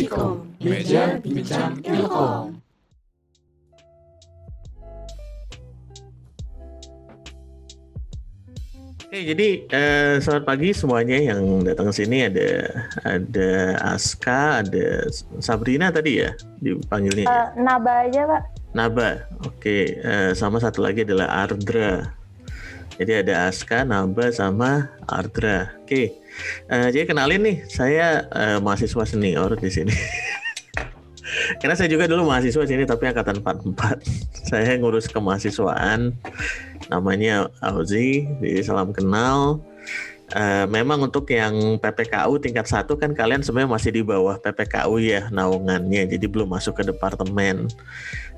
Magicom, meja bincang ilkom. Oke, jadi eh, selamat pagi semuanya yang datang ke sini ada ada Aska, ada Sabrina tadi ya dipanggilnya. ya? Eh, Naba aja pak. Naba. Oke, eh, sama satu lagi adalah Ardra. Jadi ada Aska, Naba sama Ardra. Oke. eh, jadi kenalin nih, saya eh, mahasiswa senior di sini. Karena saya juga dulu mahasiswa sini tapi angkatan 44. saya ngurus kemahasiswaan namanya Auzi, jadi salam kenal. Eh, memang untuk yang PPKU tingkat satu kan kalian sebenarnya masih di bawah PPKU ya naungannya, jadi belum masuk ke departemen.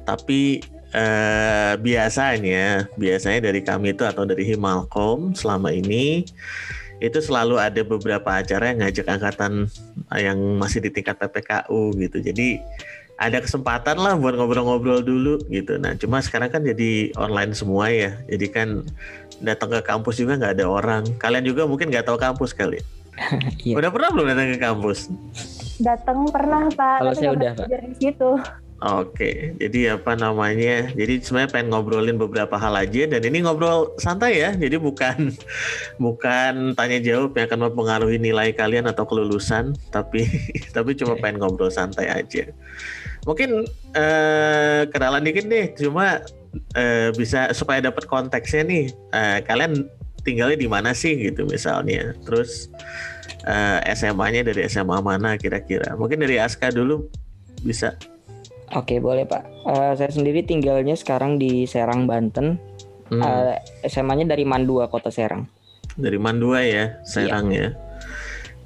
Tapi eh, biasanya, biasanya dari kami itu atau dari Himalcom selama ini itu selalu ada beberapa acara yang ngajak angkatan yang masih di tingkat PPKU gitu. Jadi ada kesempatan lah buat ngobrol-ngobrol dulu gitu. Nah, cuma sekarang kan jadi online semua ya. Jadi kan datang ke kampus juga nggak ada orang. Kalian juga mungkin nggak tahu kampus kali. Iya. Udah pernah belum datang ke kampus? Datang pernah pak. Kalau saya udah, pernah Pak. belajar di situ. Oke, jadi apa namanya? Jadi sebenarnya pengen ngobrolin beberapa hal aja dan ini ngobrol santai ya. Jadi bukan bukan tanya jawab yang akan mempengaruhi nilai kalian atau kelulusan, tapi tapi cuma pengen ngobrol santai aja. Mungkin eh, kenalan dikit deh, cuma eh, bisa supaya dapat konteksnya nih. eh, kalian tinggalnya di mana sih gitu misalnya. Terus eh, SMA-nya dari SMA mana kira-kira? Mungkin dari Aska dulu bisa. Oke, boleh Pak. Eh, saya sendiri tinggalnya sekarang di Serang, Banten. Hmm. Eh, SMA-nya dari Mandua, Kota Serang. Dari Mandua ya, Serang ya.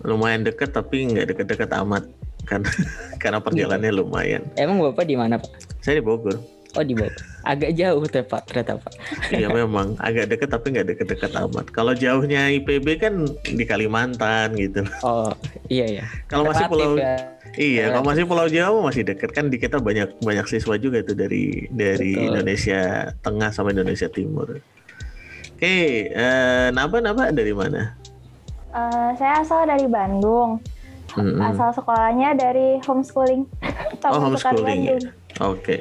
Lumayan deket tapi nggak deket-deket amat kan karena perjalanannya lumayan. Emang Bapak di mana, Pak? Saya di Bogor. Oh, di Bogor. Agak jauh tuh, Pak, ternyata, Pak. Iya memang agak deket tapi nggak deket-deket amat. Kalau jauhnya IPB kan di Kalimantan gitu. Oh, iya ya. Kalau masih pulau ya. Iya, kalau Relatif. masih Pulau Jawa masih deket kan di kita banyak banyak siswa juga tuh dari dari Betul. Indonesia Tengah sampai Indonesia Timur. Oke, eh, Naba Naba dari mana? Eh, saya asal dari Bandung. Mm-mm. Asal sekolahnya dari homeschooling. Oh, homeschooling ya. Oke.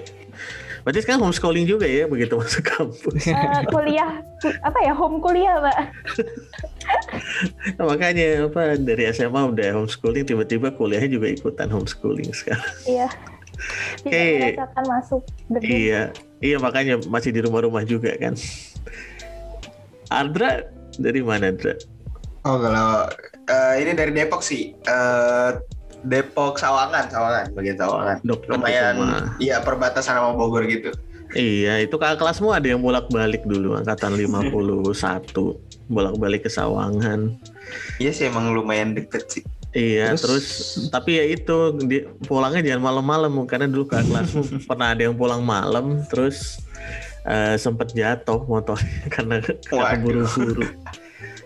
Berarti sekarang homeschooling juga ya begitu masuk kampus. Eh, kuliah ku- apa ya home kuliah pak? Nah, makanya apa dari SMA udah homeschooling tiba-tiba kuliahnya juga ikutan homeschooling sekarang. Iya. Tidak Oke. merasakan masuk gedung. iya, iya makanya masih di rumah-rumah juga kan. Ardra dari mana Ardra? Oh kalau eh, ini dari Depok sih. Eh, Depok Sawangan, Sawangan, bagian Sawangan. Dokter Lumayan, iya perbatasan sama Bogor gitu. Iya, itu kakak kelasmu ada yang bolak-balik dulu angkatan 51 bolak-balik ke Sawangan. Iya sih emang lumayan deket sih. Iya, terus, Terus- tapi ya itu di, pulangnya jangan malam-malam karena dulu kakak kelasmu pernah ada yang pulang malam terus eh, sempet jatuh motor karena karena buru-buru.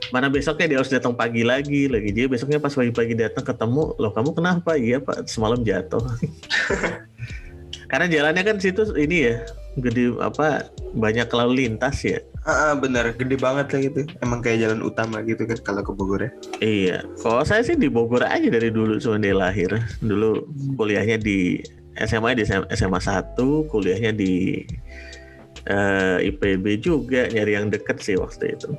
Mana besoknya dia harus datang pagi lagi lagi dia besoknya pas pagi-pagi datang ketemu loh kamu kenapa iya pak semalam jatuh karena jalannya kan situ ini ya gede apa banyak lalu lintas ya Ah, bener, gede banget lah gitu. Emang kayak jalan utama gitu kan kalau ke Bogor ya. Iya, kalau saya sih di Bogor aja dari dulu cuma dia lahir. Dulu kuliahnya di SMA di SMA 1, kuliahnya di eh, IPB juga nyari yang deket sih waktu itu.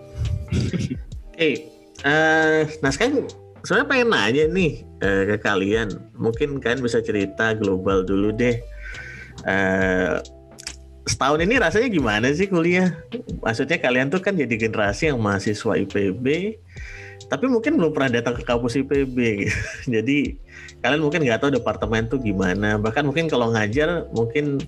Oke, eh, nah sekarang sebenarnya pengen nanya nih eh, ke kalian. Mungkin kalian bisa cerita global dulu deh. Eh, setahun ini rasanya gimana sih kuliah? Maksudnya kalian tuh kan jadi generasi yang mahasiswa IPB, tapi mungkin belum pernah datang ke kampus IPB. Jadi kalian mungkin nggak tahu departemen tuh gimana. Bahkan mungkin kalau ngajar mungkin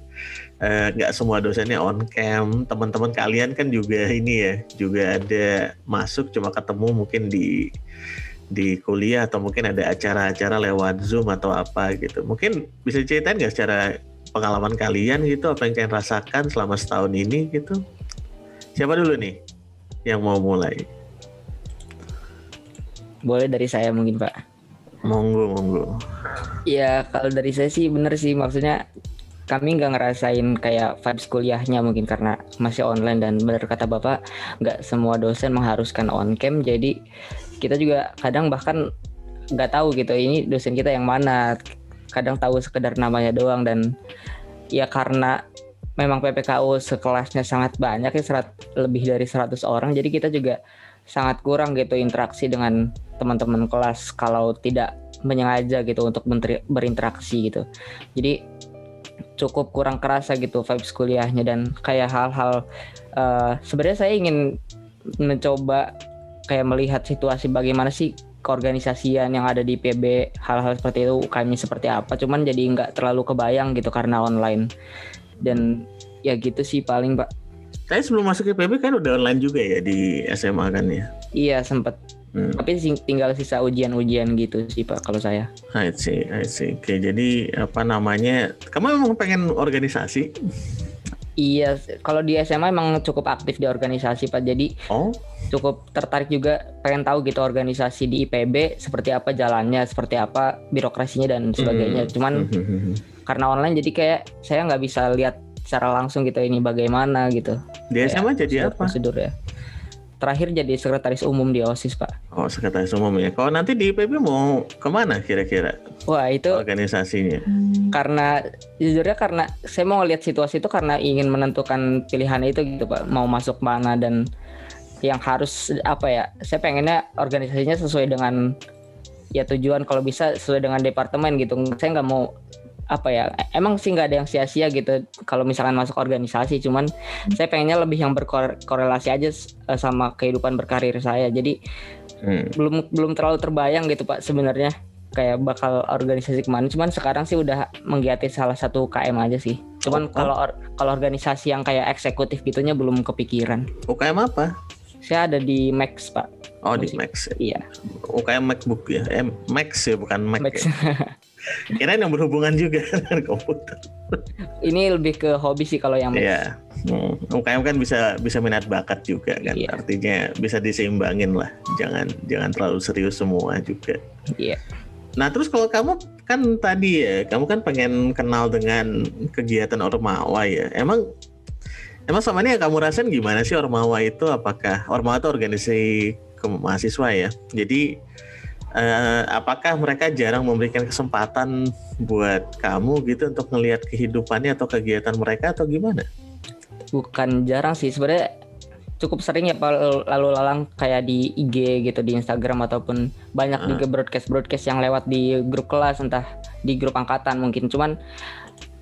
eh, nggak semua dosennya on cam. Teman-teman kalian kan juga ini ya, juga ada masuk cuma ketemu mungkin di di kuliah atau mungkin ada acara-acara lewat Zoom atau apa gitu. Mungkin bisa ceritain nggak secara pengalaman kalian gitu apa yang kalian rasakan selama setahun ini gitu? Siapa dulu nih yang mau mulai? Boleh dari saya mungkin, Pak. Monggo, monggo. Iya, kalau dari saya sih bener sih maksudnya kami nggak ngerasain kayak vibes kuliahnya mungkin karena masih online dan benar kata bapak nggak semua dosen mengharuskan on cam jadi kita juga kadang bahkan nggak tahu gitu ini dosen kita yang mana kadang tahu sekedar namanya doang dan ya karena memang PPKU sekelasnya sangat banyak ya serat, lebih dari 100 orang jadi kita juga sangat kurang gitu interaksi dengan teman-teman kelas kalau tidak menyengaja gitu untuk berinteraksi gitu. Jadi cukup kurang kerasa gitu vibes kuliahnya dan kayak hal-hal eh, sebenarnya saya ingin mencoba kayak melihat situasi bagaimana sih keorganisasian yang ada di PB hal-hal seperti itu UKM seperti apa cuman jadi nggak terlalu kebayang gitu karena online dan ya gitu sih paling pak Saya sebelum masuk ke PB kan udah online juga ya di SMA kan ya. iya sempet Hmm. tapi tinggal sisa ujian-ujian gitu sih pak kalau saya I see, I see. Oke, jadi apa namanya? Kamu emang pengen organisasi? Iya kalau di SMA emang cukup aktif di organisasi pak. Jadi Oh, cukup tertarik juga pengen tahu gitu organisasi di IPB seperti apa jalannya seperti apa birokrasinya dan sebagainya. Hmm. cuman karena online jadi kayak saya nggak bisa lihat secara langsung gitu ini bagaimana gitu. Di SMA jadi prosedur- apa? prosedur ya terakhir jadi sekretaris umum di OSIS pak Oh, sekretaris umum ya. Kalau nanti di IPB mau ke mana kira-kira wah itu organisasinya? karena jujurnya karena saya mau lihat situasi itu karena ingin menentukan pilihan itu gitu pak mau masuk mana dan yang harus apa ya saya pengennya organisasinya sesuai dengan ya tujuan kalau bisa sesuai dengan departemen gitu saya nggak mau apa ya e- emang sih nggak ada yang sia-sia gitu kalau misalkan masuk organisasi cuman saya pengennya lebih yang berkorelasi aja eh, sama kehidupan berkarir saya jadi Hmm. belum belum terlalu terbayang gitu pak sebenarnya kayak bakal organisasi ke mana cuman sekarang sih udah menggiati salah satu KM aja sih cuman Oh. kalau or- kalau organisasi yang kayak eksekutif gitunya belum kepikiran UKM apa? saya ada di Max pak Oh, di Musik. Max. iya UKM MacBook ya. Eh, Max ya, bukan Mac. Max Ya. Kirain yang berhubungan juga dengan komputer. ini lebih ke hobi sih kalau yang Iya. Hmm. UKM kan bisa bisa minat bakat juga kan. Iya. Artinya bisa diseimbangin lah. Jangan jangan terlalu serius semua juga. iya Nah terus kalau kamu kan tadi ya, kamu kan pengen kenal dengan kegiatan Ormawa ya. Emang emang sama ini yang kamu rasain gimana sih Ormawa itu? Apakah Ormawa itu organisasi mahasiswa ya? Jadi eh, apakah mereka jarang memberikan kesempatan buat kamu gitu untuk ngelihat kehidupannya atau kegiatan mereka atau gimana? bukan jarang sih sebenarnya cukup sering ya lalu lalang kayak di IG gitu di Instagram ataupun banyak Ah. juga broadcast broadcast yang lewat di grup kelas entah di grup angkatan mungkin cuman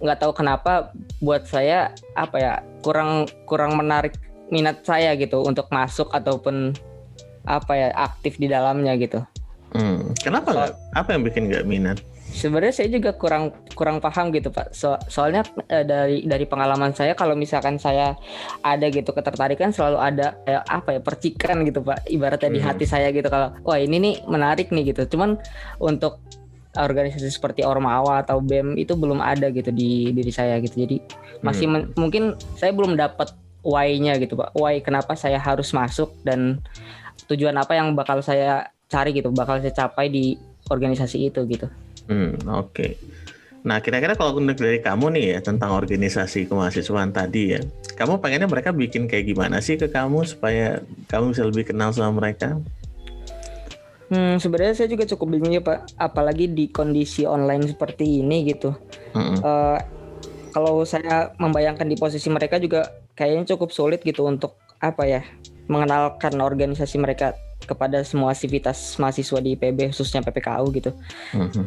nggak tahu kenapa buat saya apa ya kurang kurang menarik minat saya gitu untuk masuk ataupun apa ya aktif di dalamnya gitu Hmm, kenapa nggak? Apa yang bikin nggak minat? sebenarnya saya juga kurang kurang paham gitu pak so, soalnya eh, dari dari pengalaman saya kalau misalkan saya ada gitu ketertarikan selalu ada kayak apa ya percikan gitu pak ibaratnya di Hmm. hati saya gitu kalau wah ini nih menarik nih gitu cuman untuk organisasi seperti Ormawa atau BEM itu belum ada gitu di diri saya gitu jadi masih Hmm. men- mungkin saya belum dapat why-nya gitu pak why kenapa saya harus masuk dan tujuan apa yang bakal saya cari gitu bakal saya capai di organisasi itu gitu Hmm, oke. Nah, kira-kira kalau untuk dari kamu nih ya tentang organisasi kemahasiswaan tadi ya, kamu pengennya mereka bikin kayak gimana sih ke kamu supaya kamu bisa lebih kenal sama mereka? Hmm, sebenarnya saya juga cukup bingung ya Pak, apalagi di kondisi online seperti ini gitu. Mm-mm. Eh, kalau saya membayangkan di posisi mereka juga kayaknya cukup sulit gitu untuk apa ya mengenalkan organisasi mereka kepada semua aktivitas mahasiswa di IPB khususnya PPKU gitu. Mhm.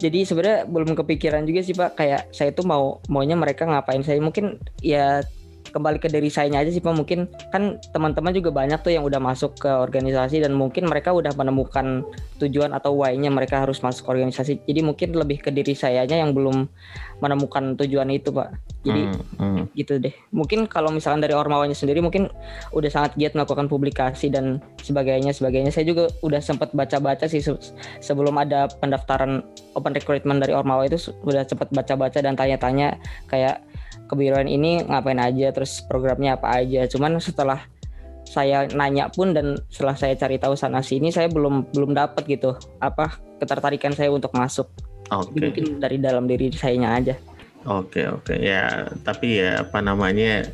Jadi sebenarnya belum kepikiran juga sih Pak, kayak saya tuh mau maunya mereka ngapain saya mungkin ya kembali ke diri saya aja sih Pak. Mungkin kan teman-teman juga banyak tuh yang udah masuk ke organisasi dan mungkin mereka udah menemukan tujuan atau why-nya mereka harus masuk ke organisasi. Jadi mungkin lebih ke diri sayanya yang belum menemukan tujuan itu Pak. Jadi Hmm, hmm. gitu deh. Mungkin kalau misalkan dari ormawanya sendiri mungkin udah sangat giat melakukan publikasi dan sebagainya sebagainya. Saya juga udah sempat baca-baca sih se- sebelum ada pendaftaran open recruitment dari ormawa itu su- udah sempat baca-baca dan tanya-tanya kayak kebiruan ini ngapain aja terus programnya apa aja cuman setelah saya nanya pun dan setelah saya cari tahu sana sini saya belum belum dapat gitu apa ketertarikan saya untuk masuk Jadi mungkin dari dalam diri saya aja oke, oke. Ya, tapi ya apa namanya?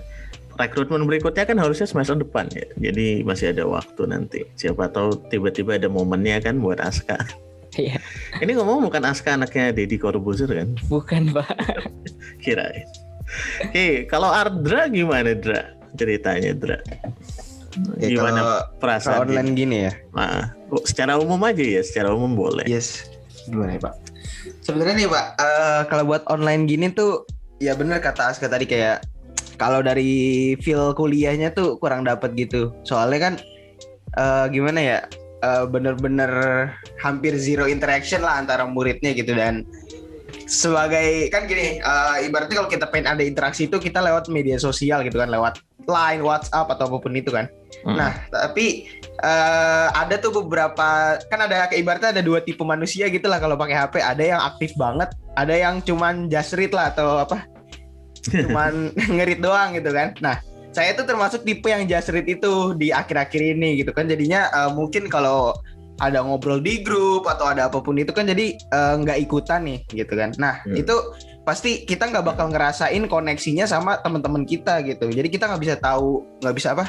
Rekrutmen berikutnya kan harusnya semester depan ya. Jadi masih ada waktu nanti. Siapa tahu tiba-tiba ada momennya kan buat Aska. Iya, Ini ngomong bukan Aska anaknya Deddy Corbuzier kan? bukan Pak. Kirain. Oke, kalau Ardra gimana Dra? Ceritanya Dra. Ya, Gimana kalau- perasaan? Kalau online gini ya. Nah, secara umum aja ya, secara umum boleh. Yes. Gimana ya, Pak? Sebenarnya nih, Pak, eh, kalau buat online gini tuh ya bener kata Aska tadi kayak kalau dari feel kuliahnya tuh kurang dapat gitu. Soalnya kan eh, gimana ya? eh, bener-bener hampir zero interaction lah antara muridnya gitu dan sebagai kan gini eh, ibaratnya kalau kita pengen ada interaksi itu kita lewat media sosial gitu kan lewat line WhatsApp atau apa pun itu kan. Hmm. nah tapi eh, ada tuh beberapa kan ada kayak ibaratnya ada dua tipe manusia gitu lah kalau pakai HP ada yang aktif banget ada yang cuman just read lah atau apa cuman ngerit doang gitu kan. Nah saya tuh termasuk tipe yang just read itu di akhir-akhir ini gitu kan. Jadinya eh, mungkin kalau ada ngobrol di grup atau ada apa pun itu kan jadi eh, nggak ikutan nih gitu kan. Nah Hmm. itu pasti kita nggak bakal ngerasain koneksinya sama teman-teman kita gitu. Jadi kita nggak bisa tahu nggak bisa apa?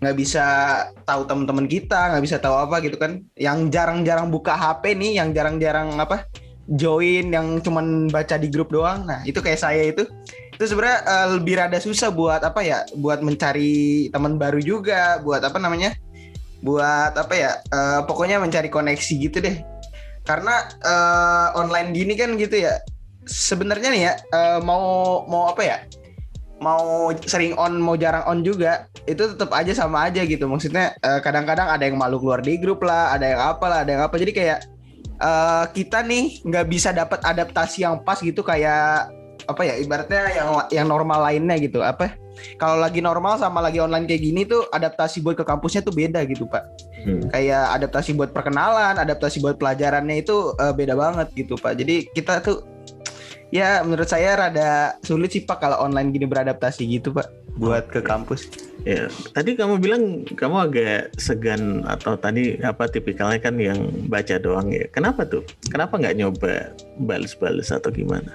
Nggak bisa tahu teman-teman kita nggak bisa tahu apa gitu kan. Yang jarang-jarang buka HP nih yang jarang-jarang apa? Join yang cuman baca di grup doang. Nah itu kayak saya itu. Itu sebenarnya eh, lebih rada susah buat apa ya? Buat mencari teman baru juga buat apa namanya buat apa ya eh, pokoknya mencari koneksi gitu deh. Karena eh, online gini kan gitu ya sebenarnya nih ya eh, mau mau apa ya mau sering on mau jarang on juga itu tetap aja sama aja gitu. Maksudnya eh, kadang-kadang ada yang malu keluar di grup lah ada yang apa lah ada yang apa. Jadi kayak eh, kita nih nggak bisa dapat adaptasi yang pas gitu kayak apa ya ibaratnya yang yang normal lainnya gitu apa kalau lagi normal sama lagi online kayak gini tuh adaptasi buat ke kampusnya tuh beda gitu pak Hmm. kayak adaptasi buat perkenalan adaptasi buat pelajarannya itu eh, beda banget gitu pak jadi kita tuh ya menurut saya rada sulit sih pak kalau online gini beradaptasi gitu pak buat ke kampus Ya, tadi kamu bilang kamu agak segan atau tadi apa tipikalnya kan yang baca doang ya. Kenapa tuh? Kenapa nggak nyoba balas-balas atau gimana?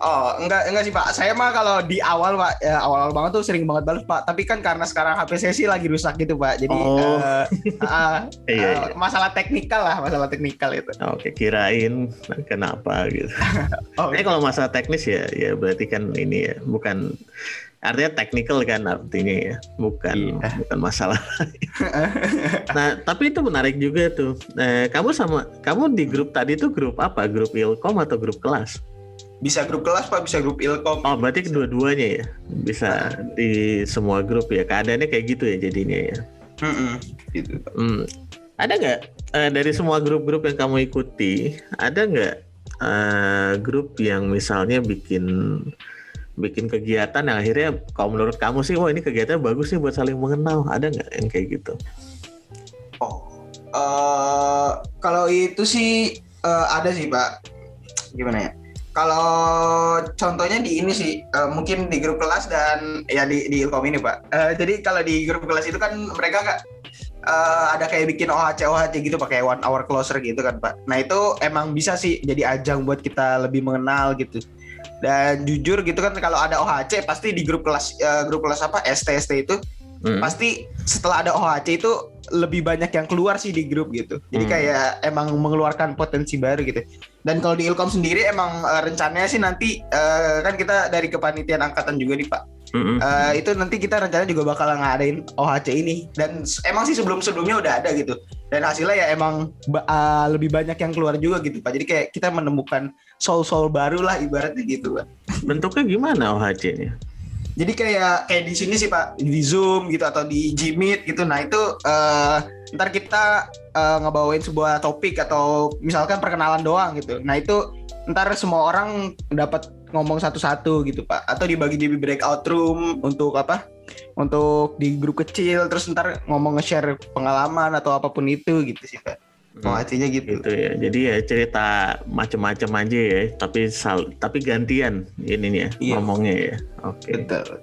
Oh, enggak enggak sih Pak. Saya mah kalau di awal Pak, ya, awal-awal banget tuh sering banget balas Pak. Tapi kan karena sekarang HP saya sih lagi rusak gitu Pak. Jadi Oh. eh, ah, Iya, eh, masalah teknikal lah, masalah teknikal itu. Oke, kirain kenapa gitu. Oh, Tapi kalau masalah teknis ya, ya berarti kan ini ya, bukan artinya technical kan artinya ya, bukan Iya. bukan masalah. nah, tapi itu menarik juga tuh. Eh, kamu sama kamu di grup tadi tuh grup apa? Grup ilkom atau grup kelas? Bisa grup kelas Pak, bisa grup ilkom. Oh, berarti kedua-duanya ya, bisa di semua grup ya. Keadaannya kayak gitu ya jadinya ya. Mm-mm, gitu. Hmm. Ada nggak eh, dari semua grup-grup yang kamu ikuti, ada nggak eh, grup yang misalnya bikin bikin kegiatan yang akhirnya kalau menurut kamu sih, wah ini kegiatan bagus nih buat saling mengenal, ada nggak yang kayak gitu? Oh, eh, kalau itu sih eh, ada sih Pak. Gimana ya? Kalau contohnya di ini sih, eh, mungkin di grup kelas dan ya di di ilkom ini Pak. Eh, jadi kalau di grup kelas itu kan mereka nggak eh, ada kayak bikin OHC OHC gitu pakai one hour closer gitu kan Pak. Nah itu emang bisa sih jadi ajang buat kita lebih mengenal gitu. Dan jujur gitu kan kalau ada OHC pasti di grup kelas eh, grup kelas apa ST ST itu Hmm. pasti setelah ada OHC itu lebih banyak yang keluar sih di grup gitu. Jadi Hmm. kayak emang mengeluarkan potensi baru gitu. Dan kalau di Ilkom sendiri emang eh, rencananya sih nanti eh, kan kita dari kepanitiaan angkatan juga nih Pak. Mm-mm. Eh, itu nanti kita rencana juga bakal ngadain OHC ini dan emang sih sebelum-sebelumnya udah ada gitu. Dan hasilnya ya emang eh, lebih banyak yang keluar juga gitu Pak. Jadi kayak kita menemukan soul-soul baru lah ibaratnya gitu Pak. Bentuknya gimana OHC-nya? Jadi kayak kayak di sini sih Pak di Zoom gitu atau di Gmeet gitu. Nah itu eh, ntar kita eh, ngebawain sebuah topik atau misalkan perkenalan doang gitu. Nah itu ntar semua orang dapat ngomong satu-satu gitu Pak. Atau dibagi di breakout room untuk apa? Untuk di grup kecil terus ntar ngomong nge-share pengalaman atau apa pun itu gitu sih Pak. OHC-nya gitu. gitu ya. Jadi ya cerita macam-macam aja ya, tapi sal tapi gantian ininya Iya. ngomongnya ya. Oke. Betul.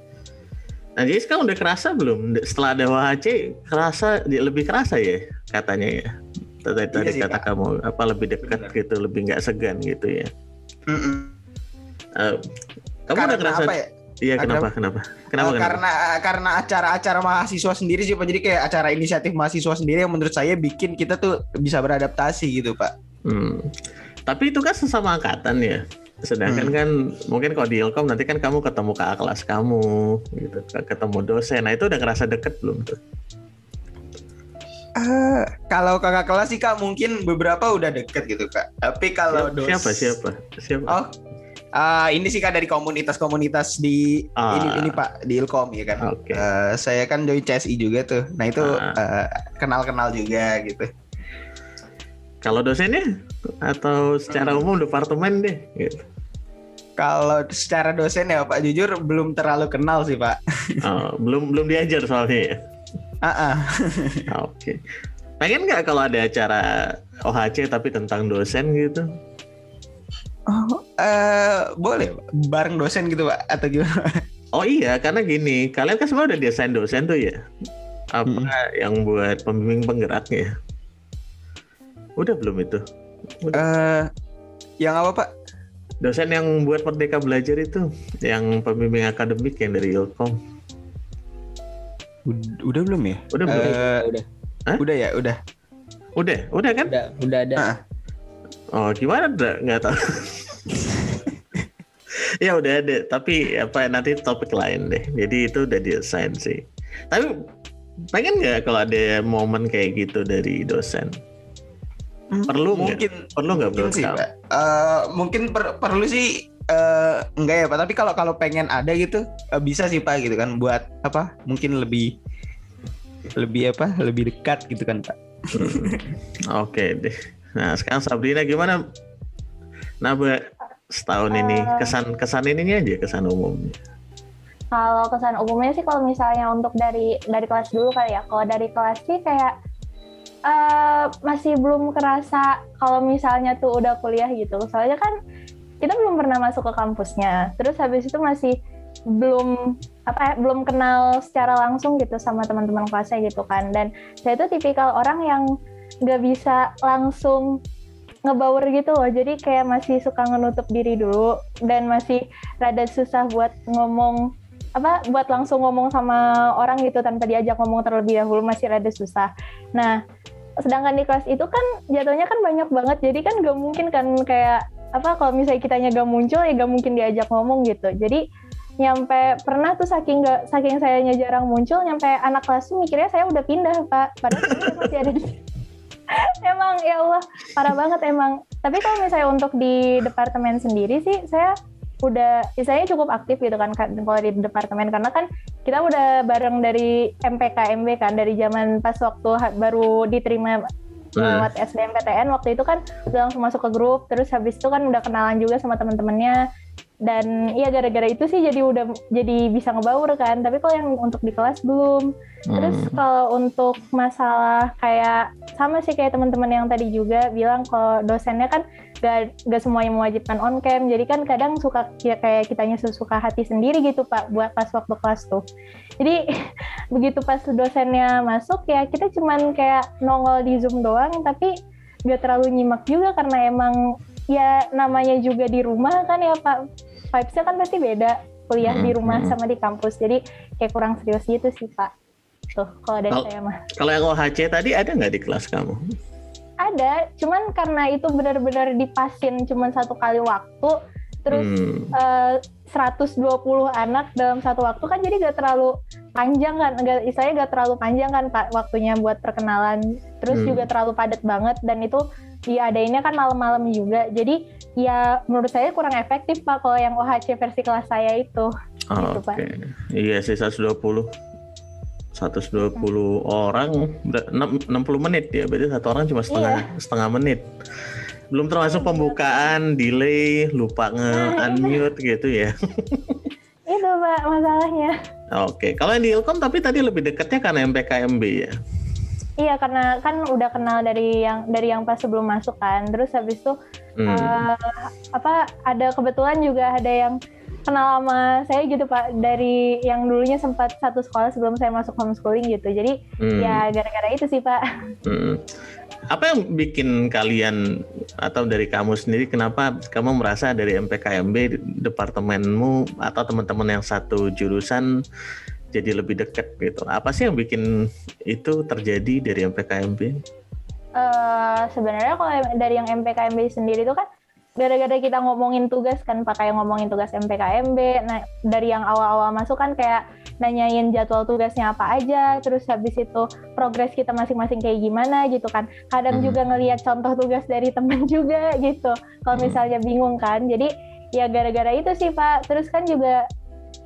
Nah, jadi sekarang udah kerasa belum? Setelah ada WHC, kerasa lebih kerasa ya katanya ya. Tadi tadi Iya kata Pak. kamu apa lebih dekat Benar. gitu, lebih nggak segan gitu ya. Mm-mm. Eh, kamu Karena udah kerasa? apa ya? Iya kenapa? Kenapa? Kenapa? Eh, kenapa? karena karena acara-acara mahasiswa sendiri sih Pak. Jadi kayak acara inisiatif mahasiswa sendiri yang menurut saya bikin kita tuh bisa beradaptasi gitu Pak. Hmm. Tapi itu kan sesama angkatan ya. Sedangkan Hmm. kan mungkin kalau di Ilkom nanti kan kamu ketemu kakak kelas kamu, gitu, ketemu dosen. Nah itu udah ngerasa deket belum tuh? Eh, kalau kakak kelas sih kak mungkin beberapa udah deket gitu kak. Tapi kalau dos- siapa siapa siapa? Oh, ah, ini sih kak dari komunitas-komunitas di Ah. ini ini pak di Ilkom ya kan. Oke. Eh, saya kan join CSI juga tuh. Nah itu Ah. eh, kenal-kenal juga gitu. Kalau dosennya atau secara Hmm. umum departemen deh? Gitu. Kalau secara dosen ya Pak jujur belum terlalu kenal sih Pak. Oh, belum belum diajar soalnya ya. Ah, ah. Ah, Oke. Pengen nggak kalau ada acara OHC tapi tentang dosen gitu? Oh, eh, boleh bareng dosen gitu Pak atau gimana? Oh iya, karena gini, kalian kan semua udah desain dosen tuh ya. Apa Mm-mm. yang buat pembimbing penggeraknya? Udah belum itu? Eh, yang apa Pak? Dosen yang buat Merdeka Belajar itu, yang pembimbing akademik yang dari Ilkom. Ud- Udah belum ya? Udah belum? Eh, udah Udah ya, udah. Udah, udah kan? udah udah ada Ah. Oh, gimana? Nggak nggak tahu. ya udah ada, tapi apa nanti topik lain deh. Jadi itu udah desain sih. Tapi pengen nggak kalau ada momen kayak gitu dari dosen? Perlu nggak? mungkin Perlu nggak mungkin sih? Pak. Eh, mungkin per- perlu sih eh, enggak ya Pak. Tapi kalau kalau pengen ada gitu eh, bisa sih Pak gitu kan buat apa? Mungkin lebih lebih apa? Lebih dekat gitu kan Pak. Oke deh. Nah sekarang Sabrina gimana? Naba setahun ini Eh. kesan kesan ininya aja kesan umumnya. Kalau kesan umumnya sih kalau misalnya untuk dari dari kelas dulu kali ya. Kalau dari kelas sih kayak eh masih belum kerasa kalau misalnya tuh udah kuliah gitu. Soalnya kan kita belum pernah masuk ke kampusnya. Terus habis itu masih belum apa ya, belum kenal secara langsung gitu sama teman-teman kelasnya gitu kan. Dan saya tuh tipikal orang yang nggak bisa langsung ngebaur gitu loh. Jadi kayak masih suka ngenutup diri dulu dan masih rada susah buat ngomong apa buat langsung ngomong sama orang gitu tanpa diajak ngomong terlebih dahulu masih rada susah. Nah, sedangkan di kelas itu kan jatuhnya kan banyak banget jadi kan gak mungkin kan kayak apa kalau misalnya kitanya gak muncul ya gak mungkin diajak ngomong gitu. Jadi nyampe pernah tuh saking gak saking sayanya jarang muncul nyampe anak kelas tuh mikirnya saya udah pindah pak padahal masih ada emang ya Allah. Parah banget emang. Tapi kalau misalnya untuk di departemen sendiri sih saya udah saya cukup aktif gitu kan kalau di departemen. Karena kan kita udah bareng dari MPKMB kan dari zaman pas waktu baru diterima lewat SBMPTN waktu itu kan udah langsung masuk ke grup. Terus habis itu kan udah kenalan juga sama teman-temannya dan iya gara-gara itu sih jadi udah jadi bisa ngebaur kan. Tapi kalau yang untuk di kelas belum. Terus Hmm. kalau untuk masalah kayak sama sih kayak teman-teman yang tadi juga bilang kalau dosennya kan gak, gak semuanya mewajibkan on cam jadi kan kadang suka ya kayak kitanya suka hati sendiri gitu pak buat pas waktu kelas tuh. Jadi begitu pas dosennya masuk ya kita cuman kayak nongol di zoom doang tapi gak terlalu nyimak juga karena emang ya namanya juga di rumah kan ya pak vibesnya kan pasti beda kuliah di rumah Hmm. sama di kampus jadi kayak kurang serius gitu sih pak tuh kalau dari saya mah Kalau yang OHC tadi ada nggak di kelas kamu? ada cuman karena itu benar-benar dipasin cuman satu kali waktu terus Hmm. eh, 120 anak dalam satu waktu kan jadi gak terlalu panjang kan gak, istilahnya gak terlalu panjang kan pak waktunya buat perkenalan terus Hmm. juga terlalu padat banget dan itu diadainnya kan malam-malam juga. Jadi ya menurut saya kurang efektif pak kalau yang OHC versi kelas saya itu. Oke. gitu, Pak. Iya sih 120 120 orang. Ber- enam- 60 menit ya berarti satu orang cuma setengah Iya. setengah menit. Belum termasuk pembukaan delay lupa nge Nah, gitu ya. Itu pak masalahnya. Oke kalau yang di Ilkom tapi tadi lebih dekatnya karena MPKMB ya iya karena kan udah kenal dari yang dari yang pas sebelum masuk kan terus habis itu Hmm. eh, apa ada kebetulan juga ada yang kenal sama saya gitu pak dari yang dulunya sempat satu sekolah sebelum saya masuk homeschooling gitu jadi Hmm. ya gara-gara itu sih pak Hmm. Apa yang bikin kalian atau dari kamu sendiri kenapa kamu merasa dari MPKMB departemenmu atau teman-teman yang satu jurusan jadi lebih dekat gitu? Apa sih yang bikin itu terjadi dari MPKMB? eh, sebenarnya kalau dari yang MPKMB sendiri itu kan gara-gara kita ngomongin tugas kan pakai ngomongin tugas MPKMB nah dari yang awal-awal masuk kan kayak nanyain jadwal tugasnya apa aja terus habis itu progres kita masing-masing kayak gimana gitu kan kadang Mhm. juga ngelihat contoh tugas dari teman juga gitu kalau Mhm. misalnya bingung kan jadi ya gara-gara itu sih Pak terus kan juga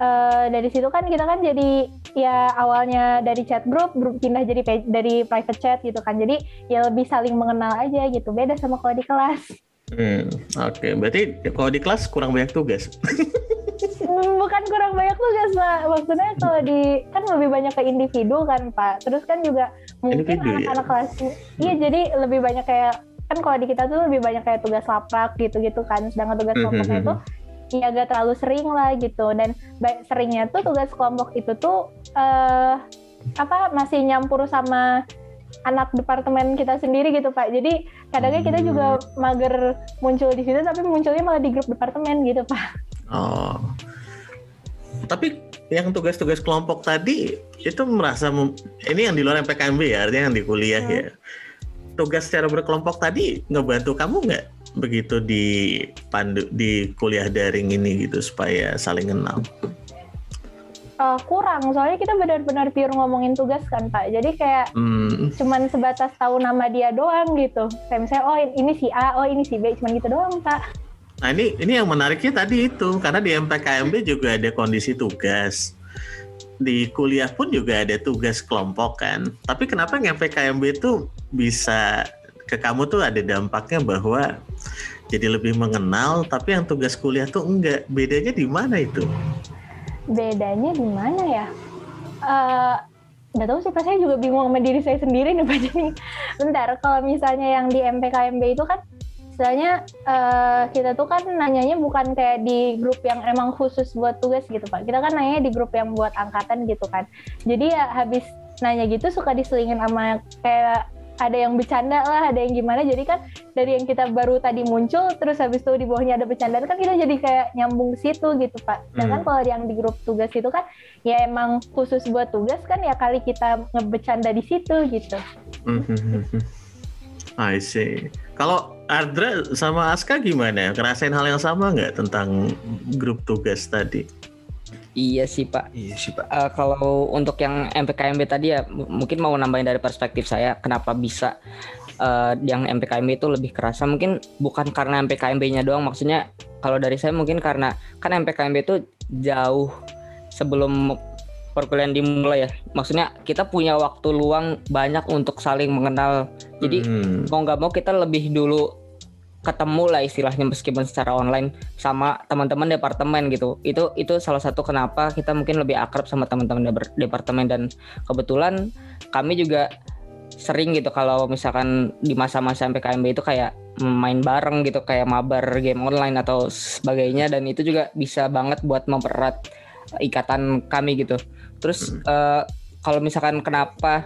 eh, dari situ kan kita kan jadi ya awalnya dari chat group pindah jadi pe- dari private chat gitu kan. Jadi ya lebih saling mengenal aja gitu. Beda sama kalau di kelas. Hmm, Oke, berarti kalau di kelas kurang banyak tugas. Hmm, bukan kurang banyak tugas pak maksudnya kalau di kan lebih banyak ke individu kan pak. Terus kan juga mungkin ya? anak-anak kelas iya jadi lebih banyak kayak kan kalau di kita tuh lebih banyak kayak tugas laprak gitu-gitu kan. Sedangkan tugas kelompoknya mhm. itu ya agak terlalu sering lah gitu dan seringnya tuh tugas kelompok itu tuh eh apa masih nyampur sama anak departemen kita sendiri gitu pak jadi kadangnya kita juga mager muncul di situ tapi munculnya malah di grup departemen gitu pak Oh. Tapi yang tugas-tugas kelompok tadi itu merasa mem- ini yang di luar MPKMB ya, artinya yang di kuliah Hmm. ya. Tugas secara berkelompok tadi ngebantu kamu nggak begitu di pandu di kuliah daring ini gitu supaya saling kenal? Eh, kurang soalnya kita benar-benar pure ngomongin tugas kan pak jadi kayak Hmm, cuman sebatas tahu nama dia doang gitu kayak misalnya oh ini si A oh ini si B cuman gitu doang pak Nah ini ini yang menariknya tadi itu karena di MPKMB juga ada kondisi tugas. Di kuliah pun juga ada tugas kelompok kan. Tapi kenapa yang MPKMB itu bisa ke kamu tuh ada dampaknya bahwa jadi lebih mengenal, tapi yang tugas kuliah tuh enggak. Bedanya di mana itu? bedanya di mana ya? Eh, nggak tahu sih saya juga bingung sama diri saya sendiri nih pak. Jadi bentar. Kalau misalnya yang di MPKMB itu kan misalnya eh, kita tuh kan nanyanya bukan kayak di grup yang emang khusus buat tugas gitu pak. Kita kan nanya di grup yang buat angkatan gitu kan. Jadi ya habis nanya gitu suka diselingin sama kayak ada yang bercanda lah, ada yang gimana. Jadi kan dari yang kita baru tadi muncul, terus habis itu di bawahnya ada bercandaan kan kita jadi kayak nyambung situ gitu pak. Sedangkan Hmm. kalau yang di grup tugas itu kan ya emang khusus buat tugas kan ya kali kita ngebecanda di situ gitu. I see. Kalau Ardra sama Aska gimana? Ngerasain hal yang sama nggak tentang grup tugas tadi? Iya sih Pak. Iya sih pak. Eh, kalau untuk yang MPKMB tadi ya mungkin mau nambahin dari perspektif saya kenapa bisa eh, yang MPKMB itu lebih kerasa mungkin bukan karena MPKMB-nya doang maksudnya kalau dari saya mungkin karena kan MPKMB itu jauh sebelum perkuliahan dimulai ya maksudnya kita punya waktu luang banyak untuk saling mengenal jadi Hmm. mau nggak mau kita lebih dulu ketemu lah istilahnya meskipun secara online sama teman-teman departemen gitu. Itu itu salah satu kenapa kita mungkin lebih akrab sama teman-teman depar- departemen. Dan kebetulan kami juga sering gitu kalau misalkan di masa-masa MPKMB itu kayak main bareng gitu kayak mabar game online atau sebagainya. Dan itu juga bisa banget buat mempererat ikatan kami gitu. Terus eh, kalau misalkan kenapa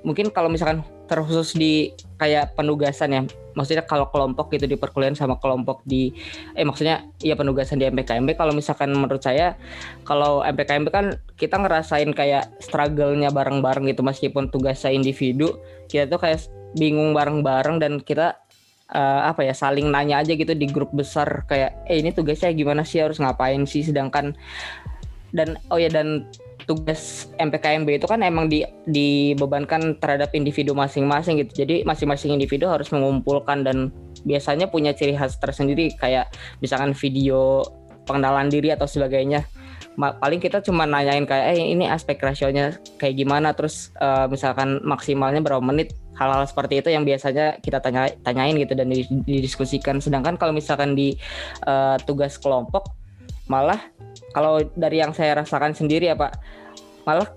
mungkin kalau misalkan terkhusus di kayak penugasan ya maksudnya kalau kelompok gitu di perkuliahan sama kelompok di eh maksudnya iya penugasan di MPKMB kalau misalkan menurut saya kalau MPKMB kan kita ngerasain kayak struggle-nya bareng-bareng gitu meskipun tugasnya individu kita tuh kayak bingung bareng-bareng dan kita eh, apa ya saling nanya aja gitu di grup besar kayak eh ini tugasnya gimana sih? Harus ngapain sih? Sedangkan dan oh ya dan tugas MPKMB itu kan emang di, dibebankan terhadap individu masing-masing gitu. Jadi masing-masing individu harus mengumpulkan dan biasanya punya ciri khas tersendiri kayak misalkan video pengenalan diri atau sebagainya. Paling kita cuma nanyain kayak eh ini aspek rasionya kayak gimana terus eh, misalkan maksimalnya berapa menit hal-hal seperti itu yang biasanya kita tanya tanyain gitu dan di- didiskusikan sedangkan kalau misalkan di eh, tugas kelompok malah kalau dari yang saya rasakan sendiri ya Pak malah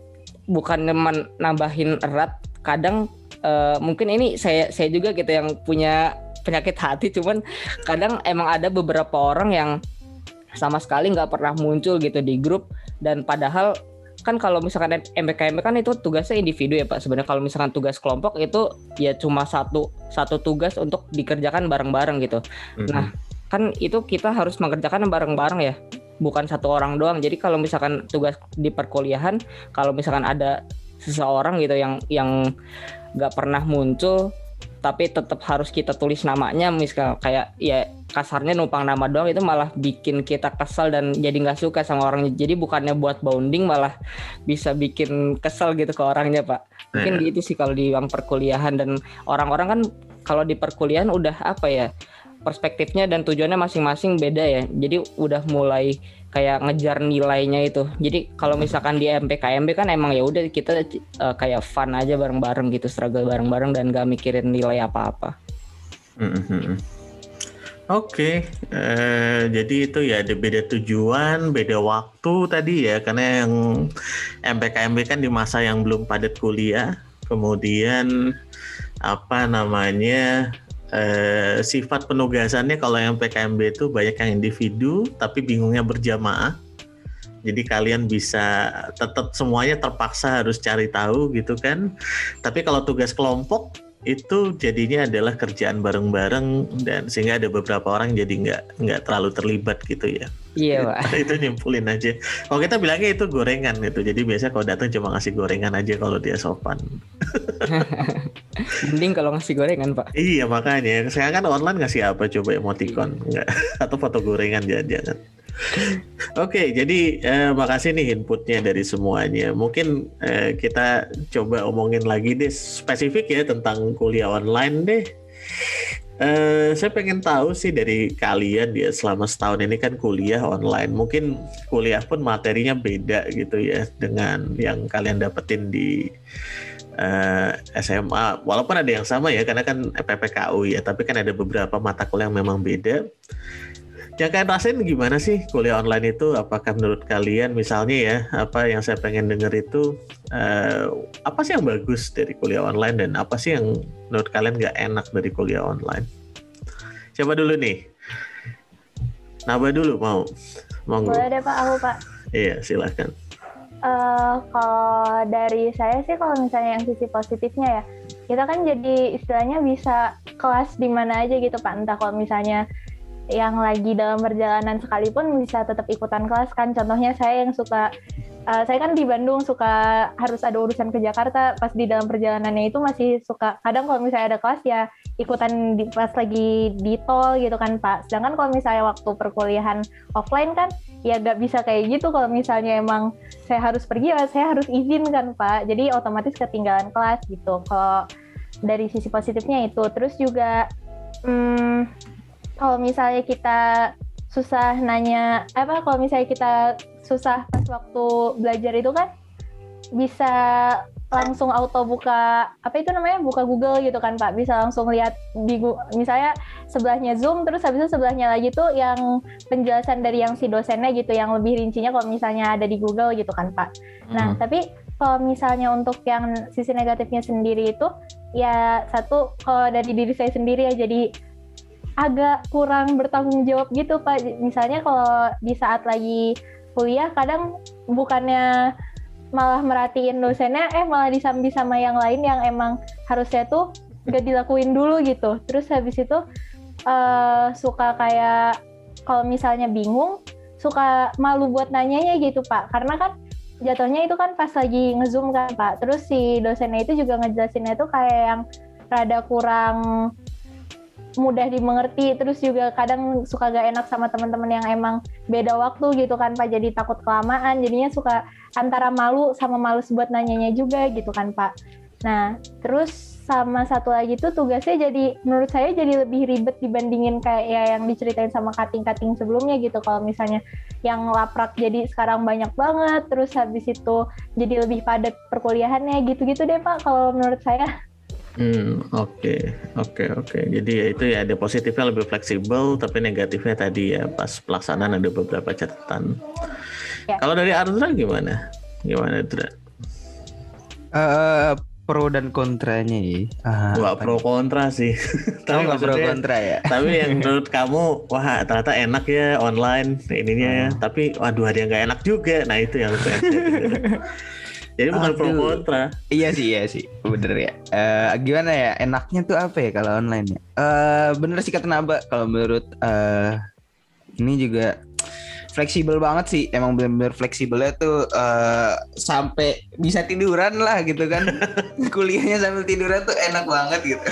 bukan men- nambahin erat kadang eh, mungkin ini saya saya juga gitu yang punya penyakit hati cuman kadang emang ada beberapa orang yang sama sekali nggak pernah muncul gitu di grup dan padahal kan kalau misalkan MPKMB kan itu tugasnya individu ya Pak. Sebenarnya kalau misalkan tugas kelompok itu ya cuma satu satu tugas untuk dikerjakan bareng-bareng gitu. Mhm. Nah, kan itu kita harus mengerjakan bareng-bareng ya bukan satu orang doang. Jadi kalau misalkan tugas di perkuliahan kalau misalkan ada seseorang gitu yang yang nggak pernah muncul tapi tetap harus kita tulis namanya misal kayak ya kasarnya numpang nama doang itu malah bikin kita kesel dan jadi nggak suka sama orangnya jadi bukannya buat bonding malah bisa bikin kesel gitu ke orangnya pak. Mungkin Nah. gitu sih kalau di bang perkuliahan. Dan orang-orang kan kalau di perkuliahan udah apa ya perspektifnya dan tujuannya masing-masing beda ya. Jadi udah mulai kayak ngejar nilainya itu. Jadi kalau misalkan di MPKMB kan emang ya udah kita eh, kayak fun aja bareng-bareng gitu struggle bareng-bareng dan gak mikirin nilai apa-apa. Oke, eh, jadi itu ya ada beda tujuan, beda waktu tadi ya, karena yang MPKMB kan di masa yang belum padat kuliah, kemudian apa namanya eh, sifat penugasannya kalau yang PKMB itu banyak yang individu, tapi bingungnya berjamaah. Jadi kalian bisa tetap semuanya terpaksa harus cari tahu gitu kan. Tapi kalau tugas kelompok itu jadinya adalah kerjaan bareng-bareng dan sehingga ada beberapa orang jadi nggak nggak terlalu terlibat gitu ya. Iya pak itu nyimpulin aja. Kalau kita bilangnya itu gorengan gitu. Jadi biasanya kalau datang cuma ngasih gorengan aja kalau dia sopan. mending kalau ngasih gorengan pak Iya makanya sekarang kan online ngasih apa coba emoticon nggak atau foto gorengan jangan-jangan. Oke, jadi eh, makasih nih inputnya dari semuanya. Mungkin eh, kita coba omongin lagi deh spesifik ya tentang kuliah online deh. Eh, saya pengen tahu sih dari kalian ya selama setahun ini kan kuliah online. Mungkin kuliah pun materinya beda gitu ya dengan yang kalian dapetin di eh, SMA. Walaupun ada yang sama ya karena kan PPKU ya, tapi kan ada beberapa mata kuliah yang memang beda. Yang kalian rasain gimana sih kuliah online itu? Apakah menurut kalian misalnya ya apa yang saya pengen denger itu eh, apa sih yang bagus dari kuliah online dan apa sih yang menurut kalian nggak enak dari kuliah online? Coba dulu nih. Naba dulu mau. Monggo. Boleh deh Pak, aku Pak. Iya, silakan. Eh, kalau dari saya sih kalau misalnya yang sisi positifnya ya, kita kan jadi istilahnya bisa kelas di mana aja gitu Pak. Entah kalau misalnya yang lagi dalam perjalanan sekalipun bisa tetap ikutan kelas kan. Contohnya saya yang suka eh, saya kan di Bandung suka harus ada urusan ke Jakarta pas di dalam perjalanannya itu masih suka kadang kalau misalnya ada kelas ya ikutan di, pas lagi di tol gitu kan Pak. Sedangkan kalau misalnya waktu perkuliahan offline kan ya nggak bisa kayak gitu kalau misalnya emang saya harus pergi ya saya harus izin kan Pak. Jadi otomatis ketinggalan kelas gitu. Kalau dari sisi positifnya itu terus juga hmm, kalau misalnya kita susah nanya apa kalau misalnya kita susah pas waktu belajar itu kan bisa langsung auto buka apa itu namanya buka Google gitu kan Pak bisa langsung lihat di misalnya sebelahnya Zoom terus habis itu sebelahnya lagi tuh yang penjelasan dari yang si dosennya gitu yang lebih rincinya kalau misalnya ada di Google gitu kan Pak. Nah, Hmm. tapi kalau misalnya untuk yang sisi negatifnya sendiri itu ya satu kalau dari diri saya sendiri ya jadi agak kurang bertanggung jawab gitu Pak. Misalnya kalau di saat lagi kuliah kadang bukannya malah merhatiin dosennya eh malah disambi sama yang lain yang emang harusnya tuh gak dilakuin dulu gitu. Terus habis itu eh, suka kayak kalau misalnya bingung suka malu buat nanyanya gitu Pak. Karena kan jatuhnya itu kan pas lagi ngezoom kan Pak. Terus si dosennya itu juga ngejelasinnya tuh kayak yang rada kurang mudah dimengerti terus juga kadang suka gak enak sama teman-teman yang emang beda waktu gitu kan Pak. Jadi takut kelamaan jadinya suka antara malu sama males buat nanyanya juga gitu kan Pak. Nah terus sama satu lagi tuh tugasnya jadi menurut saya jadi lebih ribet dibandingin kayak ya yang diceritain sama kating-kating sebelumnya gitu. Kalau misalnya yang laprak jadi sekarang banyak banget terus habis itu jadi lebih padat perkuliahannya gitu-gitu deh Pak kalau menurut saya Hmm, oke, oke, oke. Jadi ya itu ya ada positifnya lebih fleksibel, tapi negatifnya tadi ya pas pelaksanaan ada beberapa catatan. Ya. Kalau dari Ardra gimana? Gimana Ardra? Eh, pro dan kontranya ya. Ah, Gak apa pro kontra sih. Kamu nggak pro kontra ya? tapi yang menurut kamu wah ternyata enak ya online ininya ya. Hmm. Tapi waduh ada yang nggak enak juga. Nah itu yang saya dengar. Jadi bukan pro kontra. Iya sih, iya sih, bener ya. Eh, gimana ya? Enaknya tuh apa ya kalau online ya? Eh, bener sih kata Naba. Kalau menurut eh ini juga fleksibel banget sih emang bener-bener fleksibelnya tuh eh, sampai bisa tiduran lah gitu kan kuliahnya sambil tiduran tuh enak banget gitu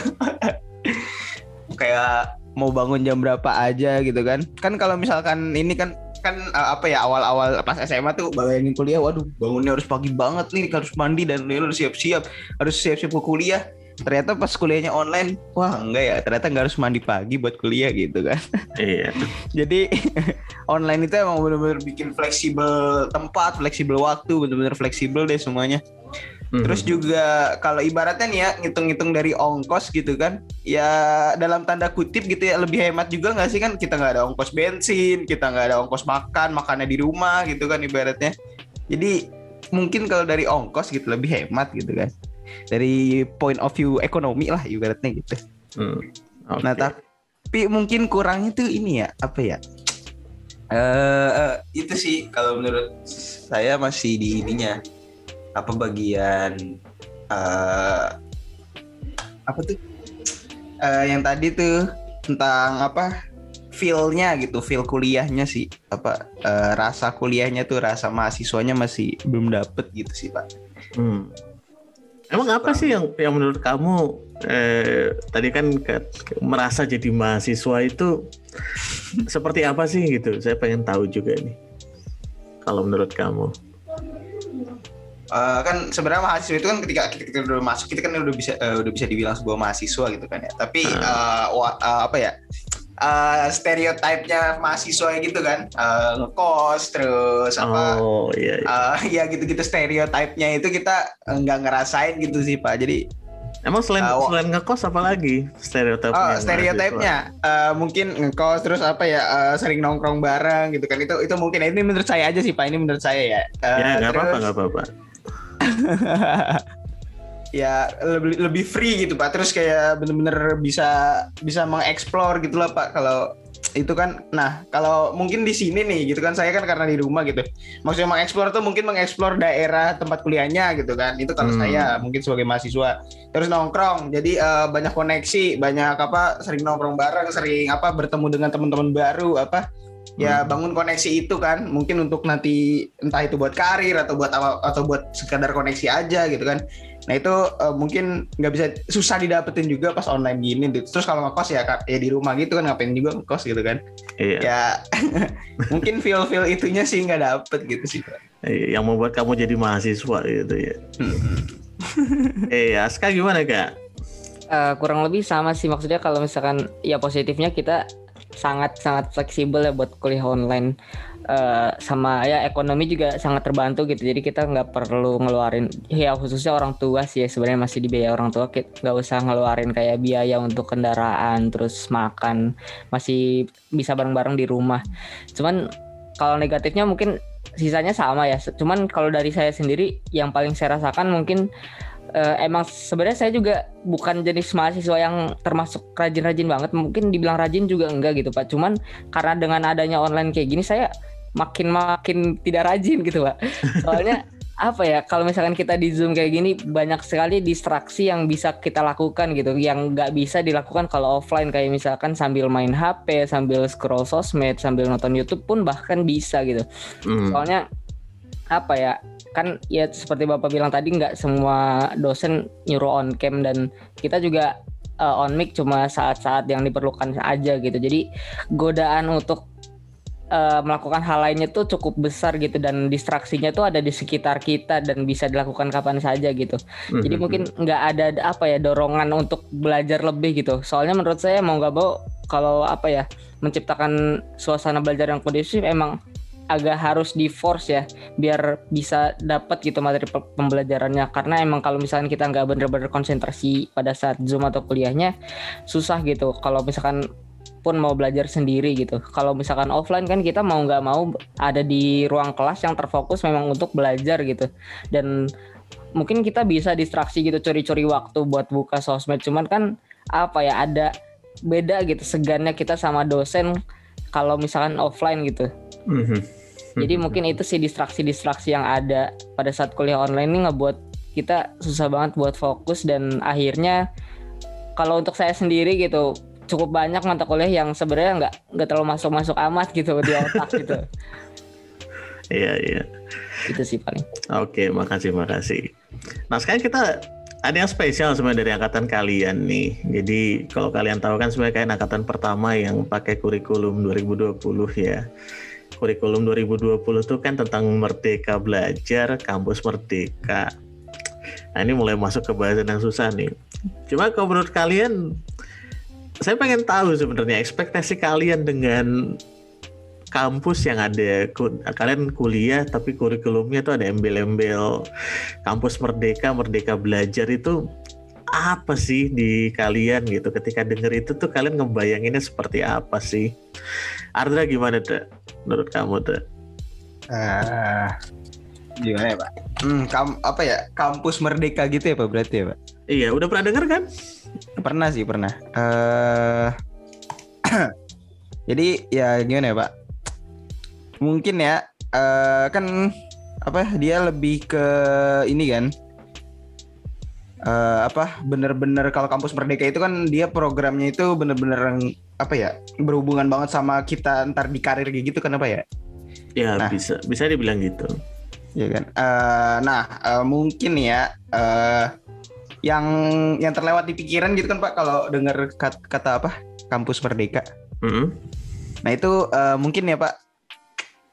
kayak mau bangun jam berapa aja gitu kan kan kalau misalkan ini kan kan eh, apa ya awal-awal pas SMA tuh bayangin kuliah waduh bangunnya harus pagi banget nih harus mandi dan harus siap-siap harus siap-siap ke kuliah. Ternyata pas kuliahnya online wah enggak ya ternyata nggak harus mandi pagi buat kuliah gitu kan. Iya. jadi online itu emang bener-bener bikin fleksibel tempat fleksibel waktu bener-bener fleksibel deh semuanya Terus Mhm. juga kalau ibaratnya nih ya ngitung-ngitung dari ongkos gitu kan, ya dalam tanda kutip gitu ya lebih hemat juga nggak sih kan kita nggak ada ongkos bensin, kita nggak ada ongkos makan, makannya di rumah gitu kan ibaratnya. Jadi mungkin kalau dari ongkos gitu lebih hemat gitu kan. Dari point of view ekonomi lah ibaratnya gitu. Hmm. Oke. Nah tapi mungkin kurangnya tuh ini ya apa ya? Eh, itu sih kalau menurut saya masih di ininya apa bagian eh apa tuh Eh yang tadi tuh tentang apa feel-nya gitu feel kuliahnya sih apa eh, rasa kuliahnya tuh rasa mahasiswanya masih belum dapet gitu sih pak Hmm. Emang apa sih yang yang menurut kamu eh, tadi kan ke- ke- merasa jadi mahasiswa itu seperti apa sih gitu? Saya pengen tahu juga nih. Kalau menurut kamu. Eh, kan sebenarnya mahasiswa itu kan ketika kita, kita udah masuk kita kan udah bisa eh, udah bisa dibilang sebuah mahasiswa gitu kan ya tapi eh, wa- eh, apa ya eh, stereotipnya mahasiswa gitu kan eh, ngekos terus apa Oh iya. iya. eh, ya gitu-gitu stereotipnya itu kita nggak ngerasain gitu sih pak jadi Emang selain wa- selain ngekos apa lagi stereotipnya? oh stereotipnya eh, mungkin ngekos terus apa ya eh, sering nongkrong bareng gitu kan itu itu mungkin ini menurut saya aja sih pak ini menurut saya ya mahasiswa? Ya nggak apa-apa nggak apa-apa. ya lebih lebih free gitu pak. Terus kayak bener-bener bisa bisa mengeksplor gitu lah pak. Kalau itu kan nah kalau mungkin di sini nih gitu kan saya kan karena di rumah gitu. Maksudnya mengeksplor tuh mungkin mengeksplor daerah tempat kuliahnya gitu kan. Itu kalau Hmm. saya mungkin sebagai mahasiswa. Terus nongkrong jadi eh, banyak koneksi banyak apa sering nongkrong bareng sering apa bertemu dengan teman-teman baru apa ya Hmm. bangun koneksi itu kan mungkin untuk nanti entah itu buat karir atau buat apa atau buat sekadar koneksi aja gitu kan nah itu eh, mungkin nggak bisa susah didapetin juga pas online gini gitu. terus kalau ngekos ya Kak, ya di rumah gitu kan ngapain juga ngekos gitu kan Iya. ya mungkin feel feel itunya sih nggak dapet gitu sih Pak. Iya, Yang membuat kamu jadi mahasiswa gitu ya. eh Aska gimana kak? Eh, kurang lebih sama sih maksudnya kalau misalkan ya positifnya kita sangat sangat fleksibel ya buat kuliah online. Eh, sama ya ekonomi juga sangat terbantu gitu. Jadi kita nggak perlu ngeluarin ya khususnya orang tua sih ya sebenarnya masih dibiaya orang tua. Kita nggak usah ngeluarin kayak biaya untuk kendaraan terus makan. Masih bisa bareng-bareng di rumah. Cuman kalau negatifnya mungkin sisanya sama ya. Cuman kalau dari saya sendiri yang paling saya rasakan mungkin eh, emang sebenarnya saya juga bukan jenis mahasiswa yang termasuk rajin-rajin banget. Mungkin dibilang rajin juga enggak gitu, Pak. Cuman karena dengan adanya online kayak gini saya makin makin tidak rajin gitu, Pak. Soalnya apa ya kalau misalkan kita di zoom kayak gini banyak sekali distraksi yang bisa kita lakukan gitu yang nggak bisa dilakukan kalau offline kayak misalkan sambil main HP sambil scroll sosmed sambil nonton YouTube pun bahkan bisa gitu Hmm. soalnya apa ya kan ya seperti bapak bilang tadi nggak semua dosen nyuruh on cam dan kita juga uh, on mic cuma saat-saat yang diperlukan aja gitu jadi godaan untuk uh, melakukan hal lainnya tuh cukup besar gitu dan distraksinya tuh ada di sekitar kita dan bisa dilakukan kapan saja gitu jadi Mhm. mungkin nggak ada apa ya dorongan untuk belajar lebih gitu. Soalnya menurut saya mau nggak mau kalau apa ya menciptakan suasana belajar yang kondusif emang agak harus di force ya biar bisa dapat gitu materi pe- pembelajarannya. Karena emang kalau misalkan kita nggak bener-bener konsentrasi pada saat zoom atau kuliahnya susah gitu. Kalau misalkan pun mau belajar sendiri gitu. Kalau misalkan offline kan kita mau nggak mau ada di ruang kelas yang terfokus memang untuk belajar gitu. Dan mungkin kita bisa distraksi gitu curi-curi waktu buat buka sosmed. Cuman kan apa ya ada beda gitu segannya kita sama dosen kalau misalkan offline gitu. Mhm. Jadi mungkin itu sih distraksi-distraksi yang ada pada saat kuliah online ini ngebuat kita susah banget buat fokus dan akhirnya kalau untuk saya sendiri gitu cukup banyak mata kuliah yang sebenarnya nggak nggak terlalu masuk masuk amat gitu di otak gitu Iya iya. itu sih paling Oke, makasih makasih. Nah sekarang kita ada yang spesial sebenarnya dari angkatan kalian nih. Jadi kalau kalian tahu kan sebenarnya kayak angkatan pertama yang pakai kurikulum 2020 ya. Kurikulum 2020 tuh kan tentang merdeka belajar, kampus merdeka. Nah ini mulai masuk ke bahasan yang susah nih. Cuma kalau menurut kalian, saya pengen tahu sebenarnya ekspektasi kalian dengan kampus yang ada kalian kuliah tapi kurikulumnya tuh ada embel-embel kampus merdeka merdeka belajar itu apa sih di kalian gitu ketika denger itu tuh kalian ngebayanginnya seperti apa sih Ardra gimana tuh menurut kamu tuh Ah, gimana ya pak? Hmm, kam- apa ya kampus merdeka gitu ya pak berarti ya pak? iya udah pernah denger kan Pernah sih pernah. eh jadi ya gimana ya pak? Mungkin ya eh kan apa dia lebih ke ini kan eh apa bener-bener kalau kampus merdeka itu kan dia programnya itu bener-bener apa ya berhubungan banget sama kita ntar di karir kayak gitu kan apa ya? ya Nah. bisa bisa dibilang gitu Iya kan. Eh, nah eh, mungkin ya eh yang yang terlewat di pikiran gitu kan Pak kalau dengar kat- kata apa kampus merdeka. Mm-mm. Nah itu eh, mungkin ya Pak.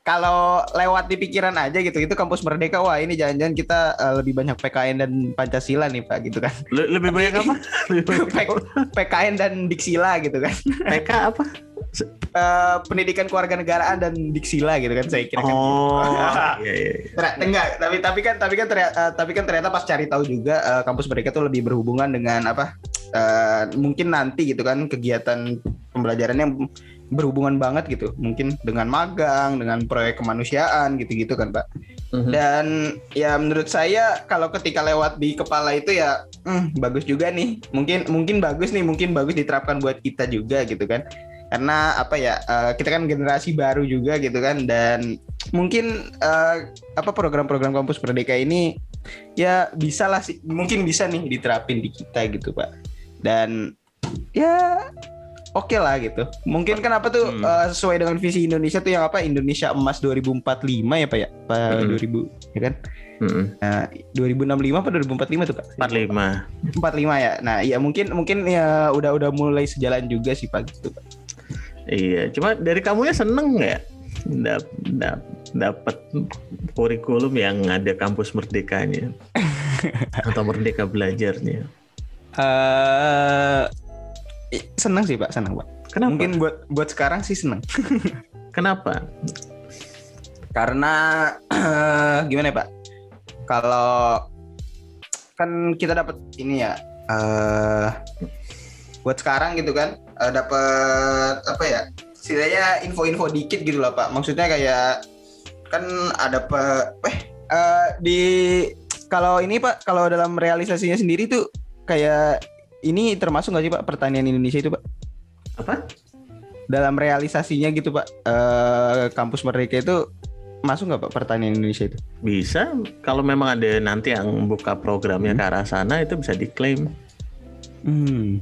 Kalau lewat di pikiran aja gitu, itu kampus merdeka, wah ini jangan-jangan kita eh, lebih banyak PKN dan Pancasila nih Pak, gitu kan. Le- lebih banyak apa lebih banyak PKN dan Diksila gitu kan. PK apa Eh, pendidikan kewarganegaraan dan Diksila gitu kan saya kira kan. oh iya iya Ternyata, enggak, tapi tapi kan tapi kan ternyata eh, tapi kan ternyata pas cari tahu juga eh, kampus mereka tuh lebih berhubungan dengan apa? eh, mungkin nanti gitu kan kegiatan pembelajaran yang berhubungan banget gitu. Mungkin dengan magang, dengan proyek kemanusiaan gitu-gitu kan, Pak. Mhm. Dan ya menurut saya kalau ketika lewat di kepala itu ya hmm, bagus juga nih. Mungkin mungkin bagus nih, mungkin bagus diterapkan buat kita juga gitu kan. Karena apa ya eh, kita kan generasi baru juga gitu kan dan mungkin eh, apa program-program kampus merdeka ini ya bisa lah sih mungkin bisa nih diterapin di kita gitu pak dan ya oke lah gitu mungkin kan apa tuh Hmm. eh, sesuai dengan visi Indonesia tuh yang apa Indonesia emas 2045 ya pak ya pak Hmm. 2000 ya kan Mm-mm. nah, 2065 apa 2045 tuh pak 45 45 ya nah ya mungkin mungkin ya udah udah mulai sejalan juga sih pak gitu pak Iya, cuma dari kamunya seneng nggak dap, dap, dapat kurikulum yang ada kampus merdekanya atau merdeka belajarnya? eh senang sih pak senang pak Kenapa? mungkin buat buat sekarang sih senang Kenapa? karena gimana ya pak kalau kan kita dapat ini ya eh buat sekarang gitu kan eh, dapat apa ya setidaknya info-info dikit gitu lah pak maksudnya kayak kan ada pe eh eh, di kalau ini pak kalau dalam realisasinya sendiri tuh kayak ini termasuk nggak sih pak pertanian Indonesia itu pak Apa? dalam realisasinya gitu pak eh, kampus merdeka itu masuk nggak pak pertanian Indonesia itu Bisa kalau memang ada nanti yang buka programnya ke arah sana itu bisa diklaim. Hmm.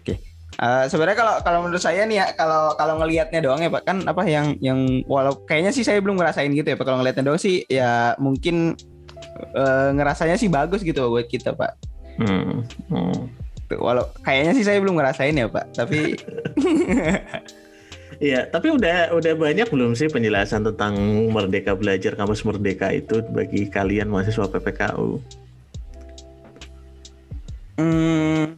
Oke. Eh, sebenarnya kalau kalau menurut saya nih ya kalau kalau ngelihatnya doang ya Pak kan apa yang yang walau kayaknya sih saya belum ngerasain gitu ya Pak kalau ngelihatnya doang sih ya mungkin eh, ngerasanya sih bagus gitu Pak, buat kita Pak. Hmm. hmm. Tuh, Walau kayaknya sih saya belum ngerasain ya Pak tapi Iya, tapi udah udah banyak belum sih penjelasan tentang Merdeka Belajar Kampus Merdeka itu bagi kalian mahasiswa PPKU? Hmm,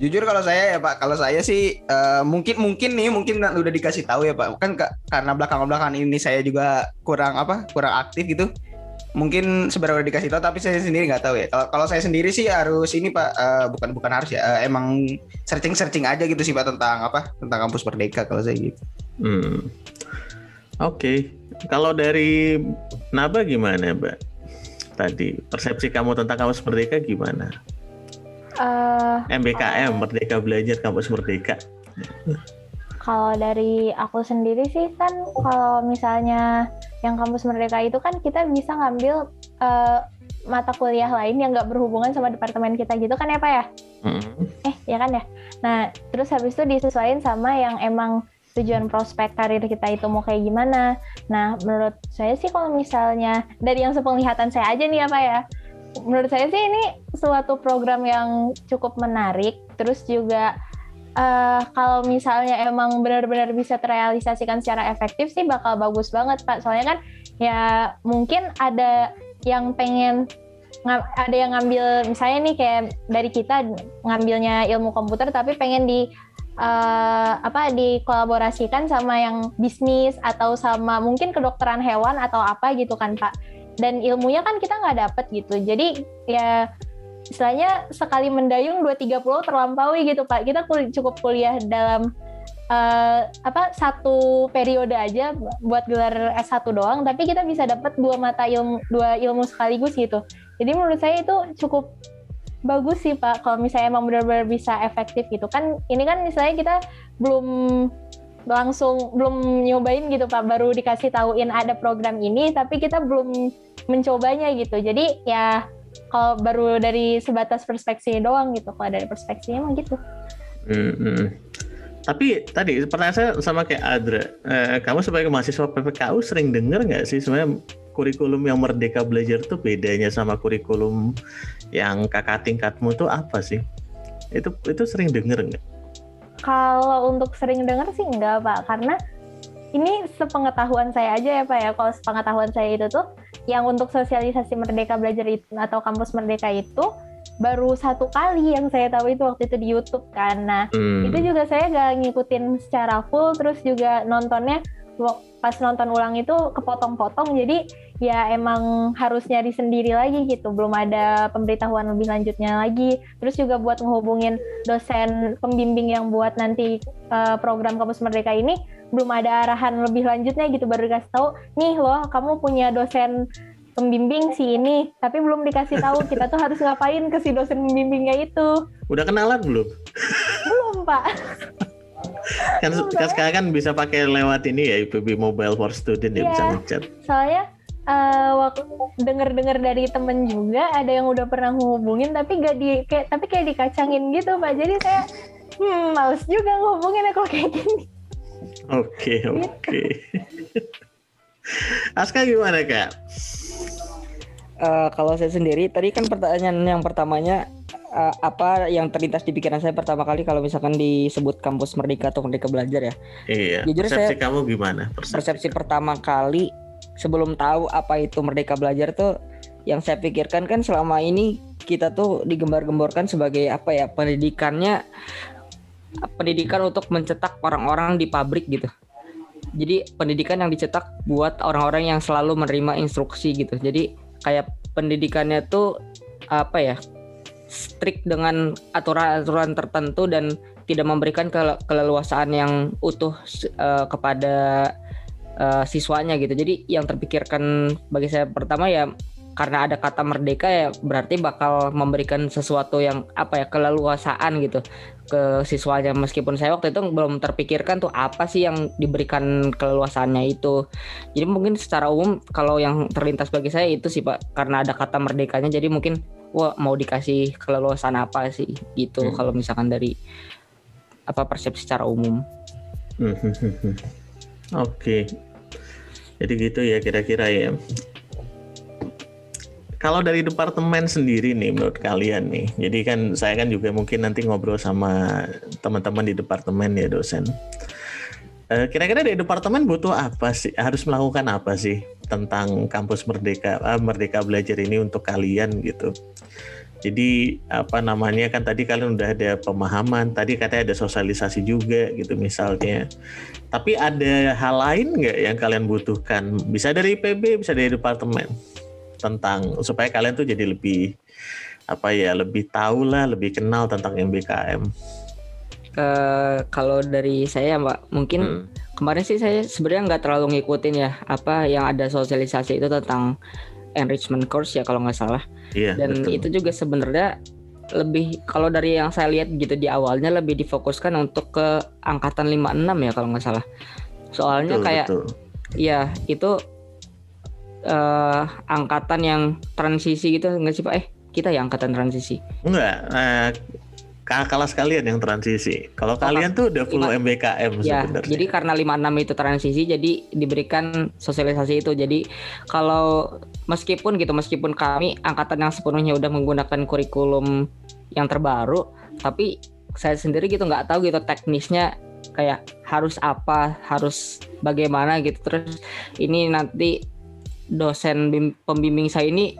jujur kalau saya ya Pak, kalau saya sih eh, mungkin mungkin nih mungkin udah dikasih tahu ya Pak. Kan ka- karena belakang-belakangan ini saya juga kurang apa kurang aktif gitu. Mungkin sebenarnya udah dikasih tahu tapi saya sendiri nggak tahu ya. Kalau kalau saya sendiri sih harus ini Pak, eh, bukan bukan harus ya. eh, emang searching-searching aja gitu sih Pak tentang apa? Tentang kampus Merdeka kalau saya gitu. Hmm. Oke. Kalau dari Naba gimana, Mbak? Tadi persepsi kamu tentang kampus Merdeka gimana? Eh, MBKM Merdeka Belajar Kampus Merdeka. kalau dari aku sendiri sih kan kalau misalnya yang kampus merdeka itu kan kita bisa ngambil eh, mata kuliah lain yang nggak berhubungan sama departemen kita gitu kan ya pak ya Hmm. eh ya kan ya Nah, terus habis itu disesuaikan sama yang emang tujuan prospek karir kita itu mau kayak gimana. Nah, menurut saya sih kalau misalnya dari yang sepenglihatan saya aja nih apa ya, menurut saya sih ini suatu program yang cukup menarik. Terus juga uh, kalau misalnya emang benar-benar bisa terrealisasikan secara efektif sih bakal bagus banget Pak. Soalnya kan ya mungkin ada yang pengen ada yang ngambil misalnya nih kayak dari kita ngambilnya ilmu komputer tapi pengen di uh, apa dikolaborasikan sama yang bisnis atau sama mungkin kedokteran hewan atau apa gitu kan Pak dan ilmunya kan kita nggak dapet gitu jadi ya istilahnya sekali mendayung dua tiga pulau terlampaui gitu Pak. Kita kul cukup kuliah dalam uh, apa satu periode aja buat gelar S1 doang tapi kita bisa dapat dua mata ilmu dua ilmu sekaligus gitu. Jadi menurut saya itu cukup bagus sih Pak kalau misalnya emang benar-benar bisa efektif gitu. Kan ini kan misalnya kita belum langsung belum nyobain gitu Pak baru dikasih tahuin ada program ini tapi kita belum mencobanya gitu. Jadi ya kalau baru dari sebatas perspektif doang gitu kalau dari perspektifnya emang gitu. Hmm, hmm. Tapi tadi pertanyaan saya sama kayak Adra, eh, kamu sebagai mahasiswa PPKU sering dengar nggak sih sebenarnya kurikulum yang Merdeka Belajar itu bedanya sama kurikulum yang kakak tingkatmu tuh apa sih? Itu itu sering dengar nggak? Kalau untuk sering dengar sih enggak Pak, karena ini sepengetahuan saya aja ya Pak ya. Kalau sepengetahuan saya itu tuh yang untuk sosialisasi Merdeka Belajar itu atau kampus Merdeka itu baru satu kali yang saya tahu itu waktu itu di YouTube karena hmm. itu juga saya gak ngikutin secara full terus juga nontonnya pas nonton ulang itu kepotong-potong. Jadi ya emang harus nyari sendiri lagi gitu. Belum ada pemberitahuan lebih lanjutnya lagi. Terus juga buat menghubungin dosen pembimbing yang buat nanti uh, program kampus merdeka ini belum ada arahan lebih lanjutnya gitu baru dikasih tahu nih loh kamu punya dosen pembimbing si ini, tapi belum dikasih tahu kita tuh harus ngapain ke si dosen pembimbingnya itu. Udah kenalan belum? belum pak. kan, kan sekarang kan bisa pakai lewat ini ya IPB Mobile for Student ya, ya bisa ngechat. Soalnya uh, waktu denger-dengar dari temen juga ada yang udah pernah ngehubungin tapi gak di kayak tapi kayak dikacangin gitu pak. Jadi saya hmm males juga ngehubungin ya kalau kayak gini. Oke okay, oke. Okay. Aska gimana kak? uh, kalau saya sendiri tadi kan pertanyaan yang pertamanya uh, apa yang terlintas di pikiran saya pertama kali kalau misalkan disebut kampus merdeka atau merdeka belajar ya. Iya. Jujur persepsi saya, kamu gimana? Persepsi, persepsi pertama kali sebelum tahu apa itu merdeka belajar tuh yang saya pikirkan kan selama ini kita tuh digembar-gemborkan sebagai apa ya pendidikannya pendidikan untuk mencetak orang-orang di pabrik gitu. Jadi pendidikan yang dicetak buat orang-orang yang selalu menerima instruksi gitu. Jadi kayak pendidikannya tuh apa ya strict dengan aturan-aturan tertentu dan tidak memberikan ke keleluasaan yang utuh uh, kepada uh, siswanya gitu. Jadi yang terpikirkan bagi saya pertama ya karena ada kata merdeka ya berarti bakal memberikan sesuatu yang apa ya keleluasaan gitu ke siswanya. Meskipun saya waktu itu belum terpikirkan tuh apa sih yang diberikan keleluasaannya itu. Jadi mungkin secara umum kalau yang terlintas bagi saya itu sih pak. Karena ada kata merdekanya jadi mungkin wah mau dikasih keleluasaan apa sih? Gitu hmm. kalau misalkan dari apa persepsi secara umum. Oke. Okay. jadi gitu ya kira-kira ya kalau dari departemen sendiri nih menurut kalian nih, jadi kan saya kan juga mungkin nanti ngobrol sama teman-teman di departemen ya dosen. Eh, kira-kira dari departemen butuh apa sih? Harus melakukan apa sih tentang kampus Merdeka, ah, Merdeka Belajar ini untuk kalian gitu? Jadi apa namanya kan tadi kalian udah ada pemahaman, tadi katanya ada sosialisasi juga gitu misalnya. Tapi ada hal lain nggak yang kalian butuhkan? Bisa dari IPB, bisa dari departemen tentang supaya kalian tuh jadi lebih apa ya lebih tahu lah lebih kenal tentang MBKM. Uh, kalau dari saya mbak mungkin hmm. kemarin sih saya sebenarnya nggak terlalu ngikutin ya apa yang ada sosialisasi itu tentang enrichment course ya kalau nggak salah. Iya, Dan betul. itu juga sebenarnya lebih kalau dari yang saya lihat gitu di awalnya lebih difokuskan untuk ke angkatan 56 ya kalau nggak salah. Soalnya betul, kayak betul. ya itu uh, angkatan yang transisi gitu nggak sih Pak? Eh kita ya angkatan transisi? Enggak. Uh, kakak kelas kalian yang transisi. Kalau kalian tuh udah full MBKM Ya, sebenarnya. jadi karena 56 itu transisi jadi diberikan sosialisasi itu. Jadi kalau meskipun gitu, meskipun kami angkatan yang sepenuhnya udah menggunakan kurikulum yang terbaru, tapi saya sendiri gitu nggak tahu gitu teknisnya kayak harus apa, harus bagaimana gitu. Terus ini nanti dosen bim- pembimbing saya ini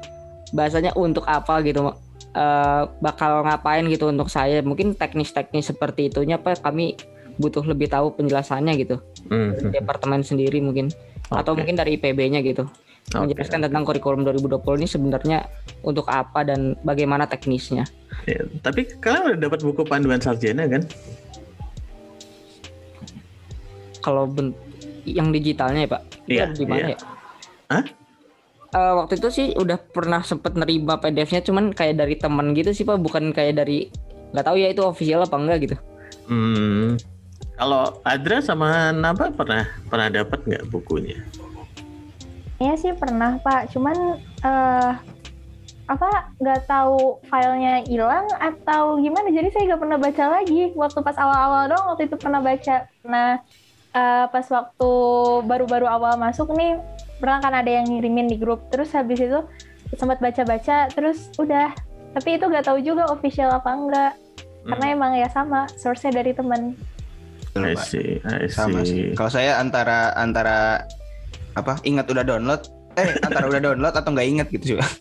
bahasanya untuk apa gitu eh, bakal ngapain gitu untuk saya mungkin teknis-teknis seperti itunya pak kami butuh lebih tahu penjelasannya gitu Hmm, dari departemen sendiri mungkin atau Oke. mungkin dari IPB-nya gitu Oke. menjelaskan tentang kurikulum 2020 ini sebenarnya untuk apa dan bagaimana teknisnya Ya, tapi kalian udah dapat buku panduan sarjana kan? kalau ben- yang digitalnya ya pak Iya, ada di mana iya. ya Hah? Eh, waktu itu sih udah pernah sempet nerima PDF-nya cuman kayak dari teman gitu sih pak. Bukan kayak dari nggak tahu ya itu official apa enggak gitu. Hmm. Kalau Adra sama Naba pernah pernah dapat nggak bukunya? Iya sih pernah Pak, cuman eh apa nggak tahu filenya hilang atau gimana. Jadi saya nggak pernah baca lagi. Waktu pas awal-awal dong waktu itu pernah baca. Nah eh, pas waktu baru-baru awal masuk nih pernah kan ada yang ngirimin di grup terus habis itu sempat baca-baca terus udah tapi itu nggak tahu juga official apa enggak karena Hmm. emang ya sama source-nya dari teman I see, I Sama sih. Kalau saya antara antara apa ingat udah download eh antara udah download atau nggak ingat gitu juga.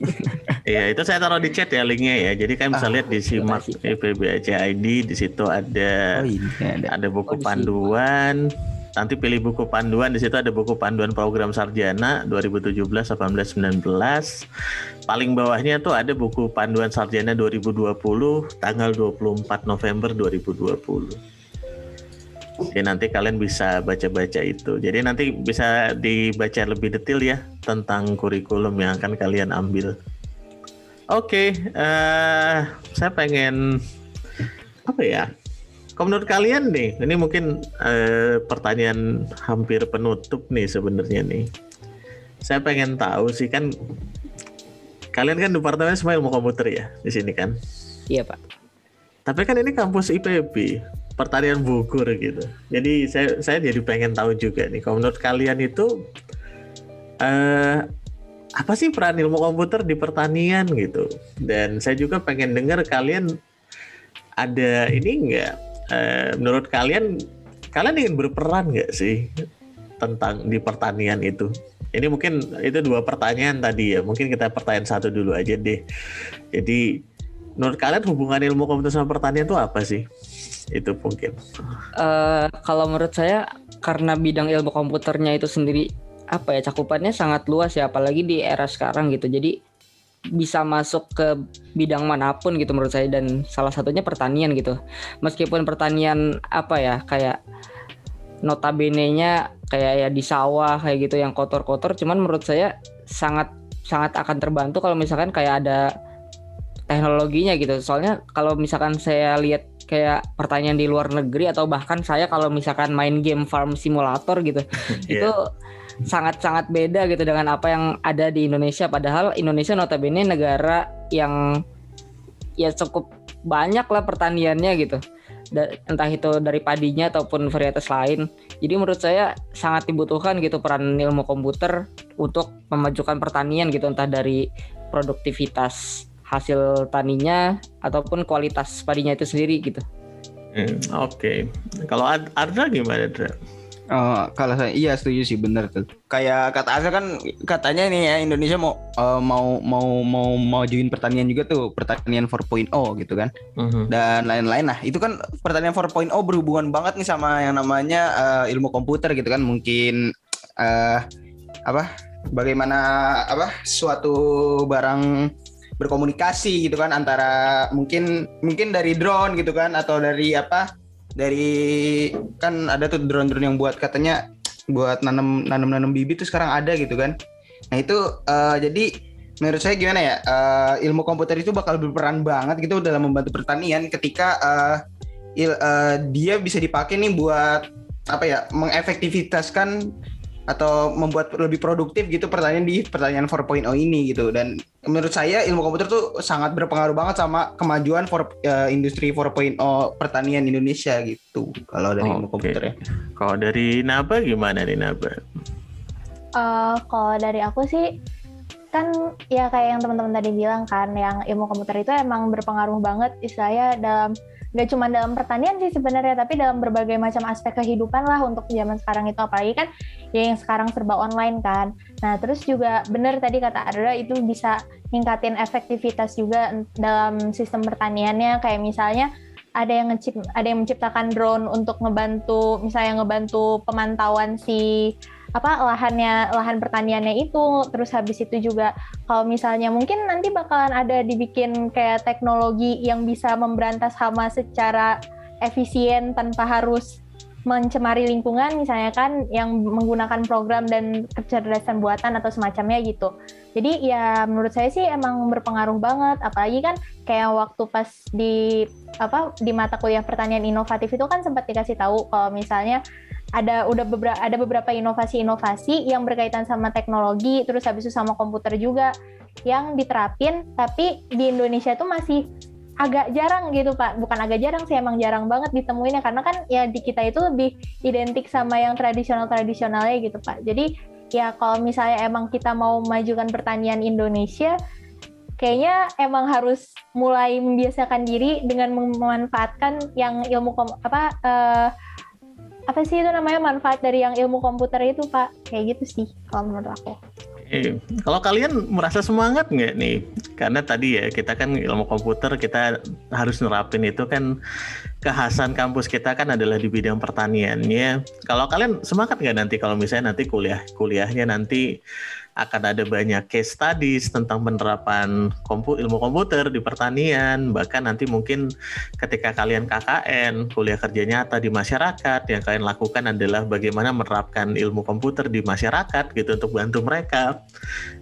Iya, itu saya taruh di chat ya linknya ya. Jadi kan bisa Ah, lihat di simak. IPBAC ID di situ ada Oh ini ada. ada buku Oh, panduan. Nanti pilih buku panduan di situ ada buku panduan program sarjana 2017 18 19. Paling bawahnya tuh ada buku panduan sarjana 2020 tanggal 24 November 2020. Jadi nanti kalian bisa baca-baca itu. Jadi nanti bisa dibaca lebih detail ya tentang kurikulum yang akan kalian ambil. Oke, eh saya pengen apa ya? Kalau menurut kalian nih, ini mungkin eh, pertanyaan hampir penutup nih sebenarnya nih. Saya pengen tahu sih kan, kalian kan departemen semua ilmu komputer ya di sini kan. iya pak Tapi kan ini kampus IPB, pertanian Bogor gitu. Jadi saya saya jadi pengen tahu juga nih, kalau menurut kalian itu eh apa sih peran ilmu komputer di pertanian gitu? Dan saya juga pengen dengar kalian ada ini enggak? Eh, menurut kalian kalian ingin berperan nggak sih tentang di pertanian itu? Ini mungkin itu dua pertanyaan tadi ya. Mungkin kita pertanyaan satu dulu aja deh. Jadi menurut kalian hubungan ilmu komputer sama pertanian itu apa sih? Itu mungkin. Eh, kalau menurut saya karena bidang ilmu komputernya itu sendiri apa ya cakupannya sangat luas ya apalagi di era sekarang gitu jadi bisa masuk ke bidang mana pun gitu menurut saya dan salah satunya pertanian gitu. Meskipun pertanian apa ya kayak notabene-nya kayak ya di sawah kayak gitu yang kotor-kotor cuman menurut saya sangat sangat akan terbantu kalau misalkan kayak ada teknologinya gitu. Soalnya kalau misalkan saya lihat kayak pertanyaan di luar negeri atau bahkan saya kalau misalkan main game farm simulator gitu itu sangat-sangat beda gitu dengan apa yang ada di Indonesia padahal Indonesia notabene negara yang ya cukup banyak lah pertaniannya gitu entah itu dari padinya ataupun varietas lain jadi menurut saya sangat dibutuhkan gitu peran ilmu komputer untuk memajukan pertanian gitu entah dari produktivitas hasil taninya ataupun kualitas padinya itu sendiri gitu Hmm, Oke. Kalau Ad- Ardra gimana, Adra? Oh, kalau saya iya setuju sih bener tuh. Kayak kata Asa kan katanya nih ya Indonesia mau eh, mau mau mau majuin pertanian juga tuh pertanian 4.0 gitu kan dan lain-lain. Nah itu kan pertanian 4.0 berhubungan banget nih sama yang namanya eh, ilmu komputer gitu kan mungkin eh apa bagaimana apa suatu barang berkomunikasi gitu kan antara mungkin mungkin dari drone gitu kan atau dari apa dari kan ada tuh drone-drone yang buat katanya buat nanam nanam nanam bibit tuh sekarang ada gitu kan. Nah itu eh, jadi menurut saya gimana ya eh, ilmu komputer itu bakal berperan banget gitu dalam membantu pertanian ketika eh, il- eh, dia bisa dipakai nih buat apa ya mengefektivitaskan atau membuat lebih produktif gitu pertanian di pertanian 4.0 ini gitu dan menurut saya ilmu komputer tuh sangat berpengaruh banget sama kemajuan for, uh, industri 4.0 pertanian Indonesia gitu kalau dari ilmu Oke. komputer ya. Kalau dari Naba gimana nih Naba? Eh, kalau dari aku sih kan ya kayak yang teman-teman tadi bilang kan yang ilmu komputer itu emang berpengaruh banget istilahnya dalam nggak cuma dalam pertanian sih sebenarnya tapi dalam berbagai macam aspek kehidupan lah untuk zaman sekarang itu. Apalagi kan ya yang sekarang serba online kan. Nah terus juga bener tadi kata Adra itu bisa ningkatin efektivitas juga dalam sistem pertaniannya. Kayak misalnya ada yang ngecip ada yang menciptakan drone untuk ngebantu misalnya ngebantu pemantauan si apa lahannya lahan pertaniannya itu terus habis itu juga kalau misalnya mungkin nanti bakalan ada dibikin kayak teknologi yang bisa memberantas hama secara efisien tanpa harus mencemari lingkungan misalnya kan yang menggunakan program dan kecerdasan buatan atau semacamnya gitu. Jadi ya menurut saya sih emang berpengaruh banget apalagi kan kayak waktu pas di apa di mata kuliah pertanian inovatif itu kan sempat dikasih tahu kalau misalnya ada udah beberapa ada beberapa inovasi-inovasi yang berkaitan sama teknologi terus habis itu sama komputer juga yang diterapin tapi di Indonesia itu masih agak jarang gitu Pak. Bukan agak jarang sih emang jarang banget ditemuinnya karena kan ya di kita itu lebih identik sama yang tradisional-tradisionalnya gitu Pak. Jadi ya kalau misalnya emang kita mau memajukan pertanian Indonesia kayaknya emang harus mulai membiasakan diri dengan memanfaatkan yang ilmu apa uh, apa sih itu namanya manfaat dari yang ilmu komputer itu pak kayak gitu sih kalau menurut aku. Eh, kalau kalian merasa semangat nggak nih? Karena tadi ya kita kan ilmu komputer kita harus nerapin itu kan kekhasan kampus kita kan adalah di bidang pertaniannya. Kalau kalian semangat nggak nanti kalau misalnya nanti kuliah kuliahnya nanti akan ada banyak case studies tentang penerapan kompu ilmu komputer di pertanian bahkan nanti mungkin ketika kalian KKN kuliah kerja nyata di masyarakat yang kalian lakukan adalah bagaimana menerapkan ilmu komputer di masyarakat gitu untuk bantu mereka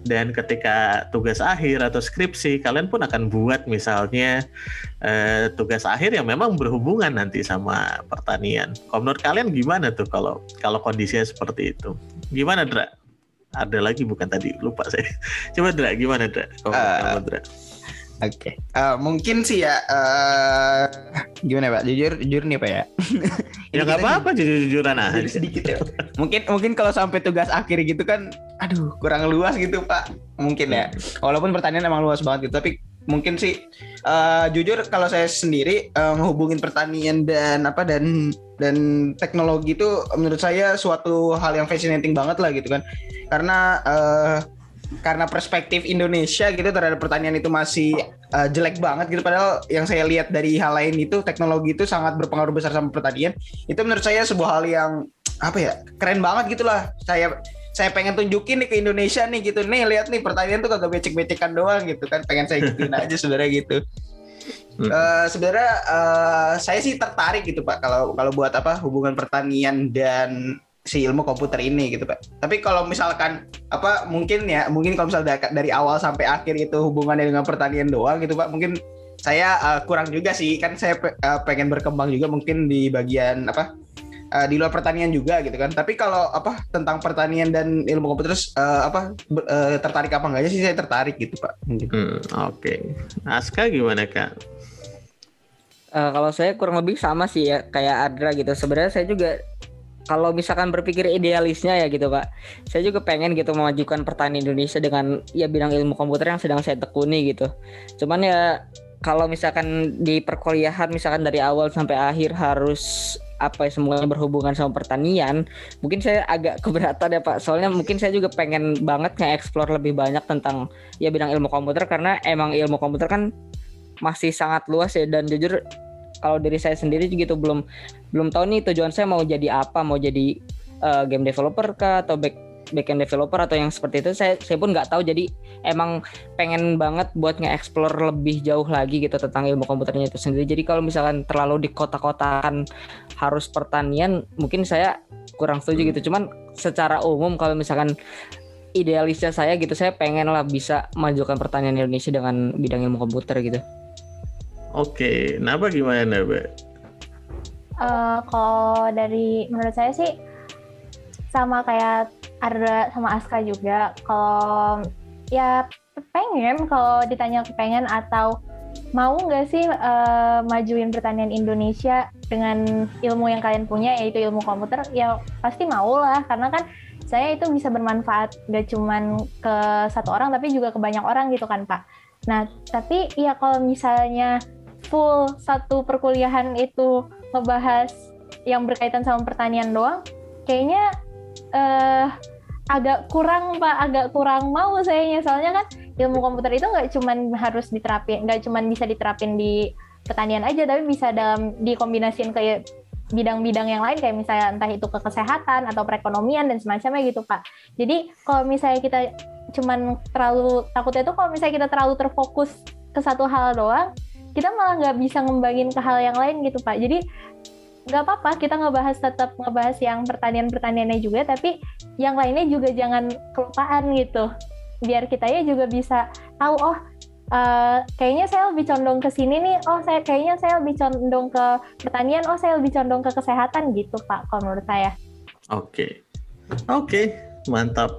dan ketika tugas akhir atau skripsi kalian pun akan buat misalnya eh, tugas akhir yang memang berhubungan nanti sama pertanian. Kalau menurut kalian gimana tuh kalau kalau kondisinya seperti itu? Gimana Dra? Ada lagi bukan tadi lupa saya coba Dra gimana Dra uh, kamu Dra Oke, okay. uh, mungkin sih ya uh, gimana pak? Jujur, jujur nih pak ya. ya nggak apa-apa jujur-jujuran aja. sedikit ya. mungkin mungkin kalau sampai tugas akhir gitu kan, aduh kurang luas gitu pak. Mungkin ya. Walaupun pertanyaan emang luas banget gitu, tapi mungkin sih uh, jujur kalau saya sendiri uh, menghubungin pertanian dan apa dan dan teknologi itu menurut saya suatu hal yang fascinating banget lah gitu kan. Karena uh, karena perspektif Indonesia gitu terhadap pertanian itu masih uh, jelek banget gitu. Padahal yang saya lihat dari hal lain itu teknologi itu sangat berpengaruh besar sama pertanian. Itu menurut saya sebuah hal yang apa ya keren banget gitulah. Saya saya pengen tunjukin nih ke Indonesia nih gitu nih lihat nih pertanian tuh kagak becek-becekan doang gitu kan pengen saya gituin aja sebenarnya gitu Uh, sebenarnya uh, saya sih tertarik gitu pak kalau kalau buat apa hubungan pertanian dan si ilmu komputer ini gitu pak. Tapi kalau misalkan apa mungkin ya mungkin kalau misalnya dari awal sampai akhir itu hubungannya dengan pertanian doang gitu pak. Mungkin saya uh, kurang juga sih kan saya pe uh, pengen berkembang juga mungkin di bagian apa uh, di luar pertanian juga gitu kan. Tapi kalau apa tentang pertanian dan ilmu komputer uh, apa uh, tertarik apa enggaknya sih saya tertarik gitu pak. Hmm, Oke, okay. Aska gimana kak? Uh, kalau saya kurang lebih sama sih ya kayak Adra gitu. Sebenarnya saya juga kalau misalkan berpikir idealisnya ya gitu pak, saya juga pengen gitu memajukan pertanian Indonesia dengan ya bidang ilmu komputer yang sedang saya tekuni gitu. Cuman ya kalau misalkan di perkuliahan misalkan dari awal sampai akhir harus apa ya semuanya berhubungan sama pertanian, mungkin saya agak keberatan ya Pak. Soalnya mungkin saya juga pengen banget nge-explore lebih banyak tentang ya bidang ilmu komputer karena emang ilmu komputer kan masih sangat luas ya dan jujur kalau dari saya sendiri gitu belum belum tahu nih tujuan saya mau jadi apa mau jadi uh, game developer kah atau back backend developer atau yang seperti itu saya saya pun nggak tahu. Jadi emang pengen banget buat nge-explore lebih jauh lagi gitu tentang ilmu komputernya itu sendiri. Jadi kalau misalkan terlalu di kota-kotakan harus pertanian mungkin saya kurang setuju gitu. Cuman secara umum kalau misalkan idealisnya saya gitu saya pengen lah bisa majukan pertanian Indonesia dengan bidang ilmu komputer gitu. Oke, Naba gimana Naba? Uh, kalau dari menurut saya sih sama kayak ada sama Aska juga kalau ya pengen kalau ditanya kepengen atau mau nggak sih uh, majuin pertanian Indonesia dengan ilmu yang kalian punya yaitu ilmu komputer ya pasti mau lah karena kan saya itu bisa bermanfaat gak cuman ke satu orang tapi juga ke banyak orang gitu kan Pak. Nah tapi ya kalau misalnya full satu perkuliahan itu ngebahas yang berkaitan sama pertanian doang, kayaknya uh, agak kurang Pak, agak kurang mau sayanya soalnya kan ilmu komputer itu nggak cuman harus diterapin, nggak cuman bisa diterapin di pertanian aja tapi bisa dalam dikombinasikan ke bidang-bidang yang lain kayak misalnya entah itu ke kesehatan atau perekonomian dan semacamnya gitu Pak. Jadi kalau misalnya kita cuman terlalu takutnya itu kalau misalnya kita terlalu terfokus ke satu hal doang, kita malah nggak bisa ngembangin ke hal yang lain gitu Pak. Jadi nggak apa-apa kita ngebahas tetap ngebahas yang pertanian-pertaniannya juga, tapi yang lainnya juga jangan kelupaan gitu. Biar kita ya juga bisa tahu oh uh, kayaknya saya lebih condong ke sini nih oh saya kayaknya saya lebih condong ke pertanian oh saya lebih condong ke kesehatan gitu pak kalau menurut saya oke okay. oke okay. mantap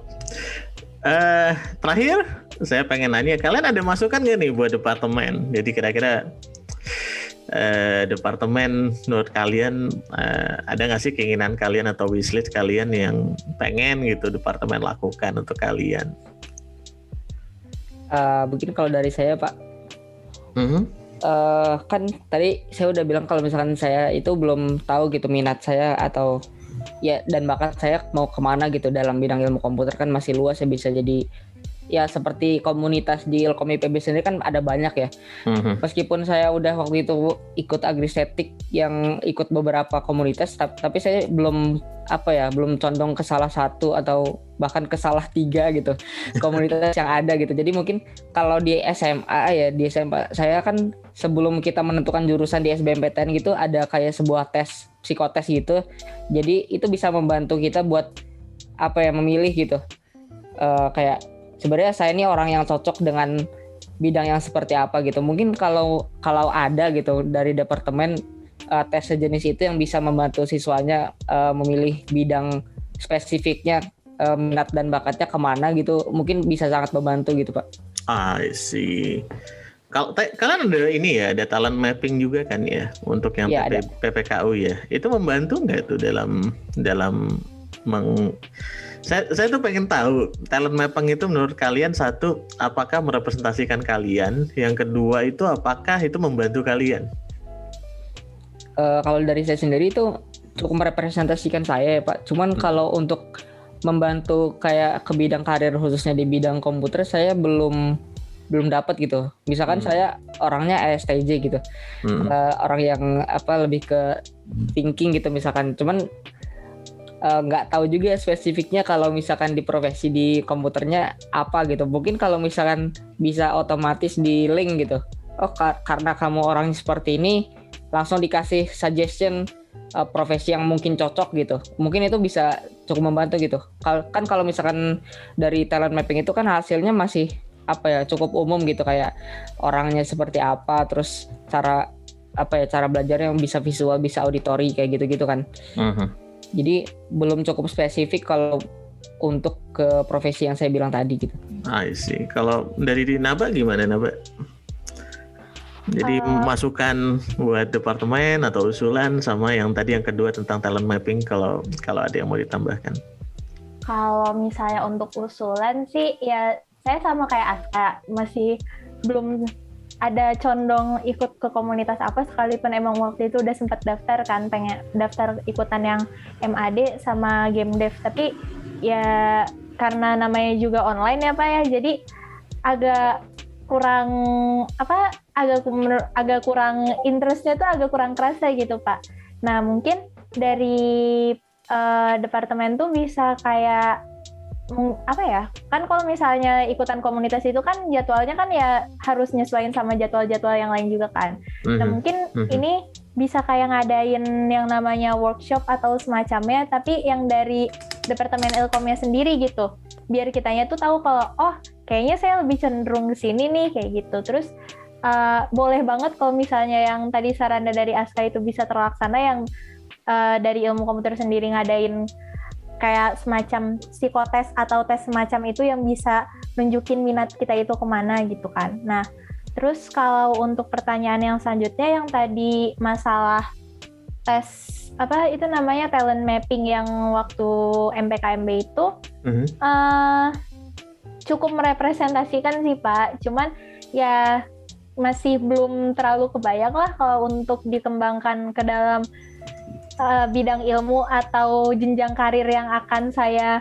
uh, terakhir saya pengen nanya kalian ada masukan gak nih buat departemen jadi kira-kira uh, departemen menurut kalian uh, ada nggak sih keinginan kalian atau wishlist kalian yang pengen gitu departemen lakukan untuk kalian uh, mungkin kalau dari saya pak mm-hmm. uh, kan tadi saya udah bilang kalau misalkan saya itu belum tahu gitu minat saya atau ya dan bakat saya mau ke mana gitu dalam bidang ilmu komputer kan masih luas ya bisa jadi ya seperti komunitas di Ilkom IPB sendiri kan ada banyak ya. Mm-hmm. Meskipun saya udah waktu itu ikut agrisetik yang ikut beberapa komunitas, tapi saya belum apa ya, belum condong ke salah satu atau bahkan ke salah tiga gitu komunitas yang ada gitu. Jadi mungkin kalau di SMA ya di SMA saya kan sebelum kita menentukan jurusan di SBMPTN gitu ada kayak sebuah tes psikotes gitu. Jadi itu bisa membantu kita buat apa ya memilih gitu. Uh, kayak sebenarnya saya ini orang yang cocok dengan bidang yang seperti apa gitu. Mungkin kalau kalau ada gitu dari departemen uh, tes sejenis itu yang bisa membantu siswanya uh, memilih bidang spesifiknya uh, minat dan bakatnya ke mana gitu, mungkin bisa sangat membantu gitu pak. I see. Kalau kalian ada ini ya, ada talent mapping juga kan ya untuk yang ya, PP, PPKU ya. Itu membantu nggak tuh dalam dalam meng saya saya tuh pengen tahu talent mapping itu menurut kalian satu apakah merepresentasikan kalian yang kedua itu apakah itu membantu kalian uh, kalau dari saya sendiri itu cukup merepresentasikan saya ya pak cuman hmm. kalau untuk membantu kayak ke bidang karir khususnya di bidang komputer saya belum belum dapat gitu. Misalkan hmm. saya orangnya ESTJ gitu, hmm. uh, orang yang apa lebih ke thinking gitu misalkan. Cuman nggak uh, tahu juga spesifiknya kalau misalkan di profesi di komputernya apa gitu. Mungkin kalau misalkan bisa otomatis di link gitu. Oh kar karena kamu orang seperti ini langsung dikasih suggestion uh, profesi yang mungkin cocok gitu. Mungkin itu bisa cukup membantu gitu. Kal kan kalau misalkan dari talent mapping itu kan hasilnya masih apa ya cukup umum gitu kayak orangnya seperti apa, terus cara apa ya cara belajarnya yang bisa visual, bisa auditori kayak gitu-gitu kan. Uh mhm. -huh jadi belum cukup spesifik kalau untuk ke profesi yang saya bilang tadi gitu. I see. Kalau dari Naba gimana Naba? Jadi uh, masukan buat departemen atau usulan sama yang tadi yang kedua tentang talent mapping kalau kalau ada yang mau ditambahkan. Kalau misalnya untuk usulan sih ya saya sama kayak Aska masih belum ada condong ikut ke komunitas apa sekalipun emang waktu itu udah sempat daftar kan pengen daftar ikutan yang MAD sama game dev. Tapi ya karena namanya juga online ya pak ya jadi agak kurang apa agak agak kurang interestnya tuh agak kurang kerasa gitu pak. Nah mungkin dari uh, departemen tuh bisa kayak apa ya kan kalau misalnya ikutan komunitas itu kan jadwalnya kan ya harus nyesuaiin sama jadwal-jadwal yang lain juga kan mm-hmm. nah mhm. mungkin mm-hmm. ini bisa kayak ngadain yang namanya workshop atau semacamnya tapi yang dari departemen ilkomnya sendiri gitu biar kitanya tuh tahu kalau oh kayaknya saya lebih cenderung ke sini nih kayak gitu terus uh, boleh banget kalau misalnya yang tadi saran dari Aska itu bisa terlaksana yang uh, dari ilmu komputer sendiri ngadain kayak semacam psikotes atau tes semacam itu yang bisa nunjukin minat kita itu ke mana gitu kan. Nah, terus kalau untuk pertanyaan yang selanjutnya yang tadi masalah tes apa itu namanya talent mapping yang waktu MPKMB itu Mhm. eh, cukup merepresentasikan sih Pak. Cuman ya masih belum terlalu kebayang lah kalau untuk dikembangkan ke dalam eh, bidang ilmu atau jenjang karir yang akan saya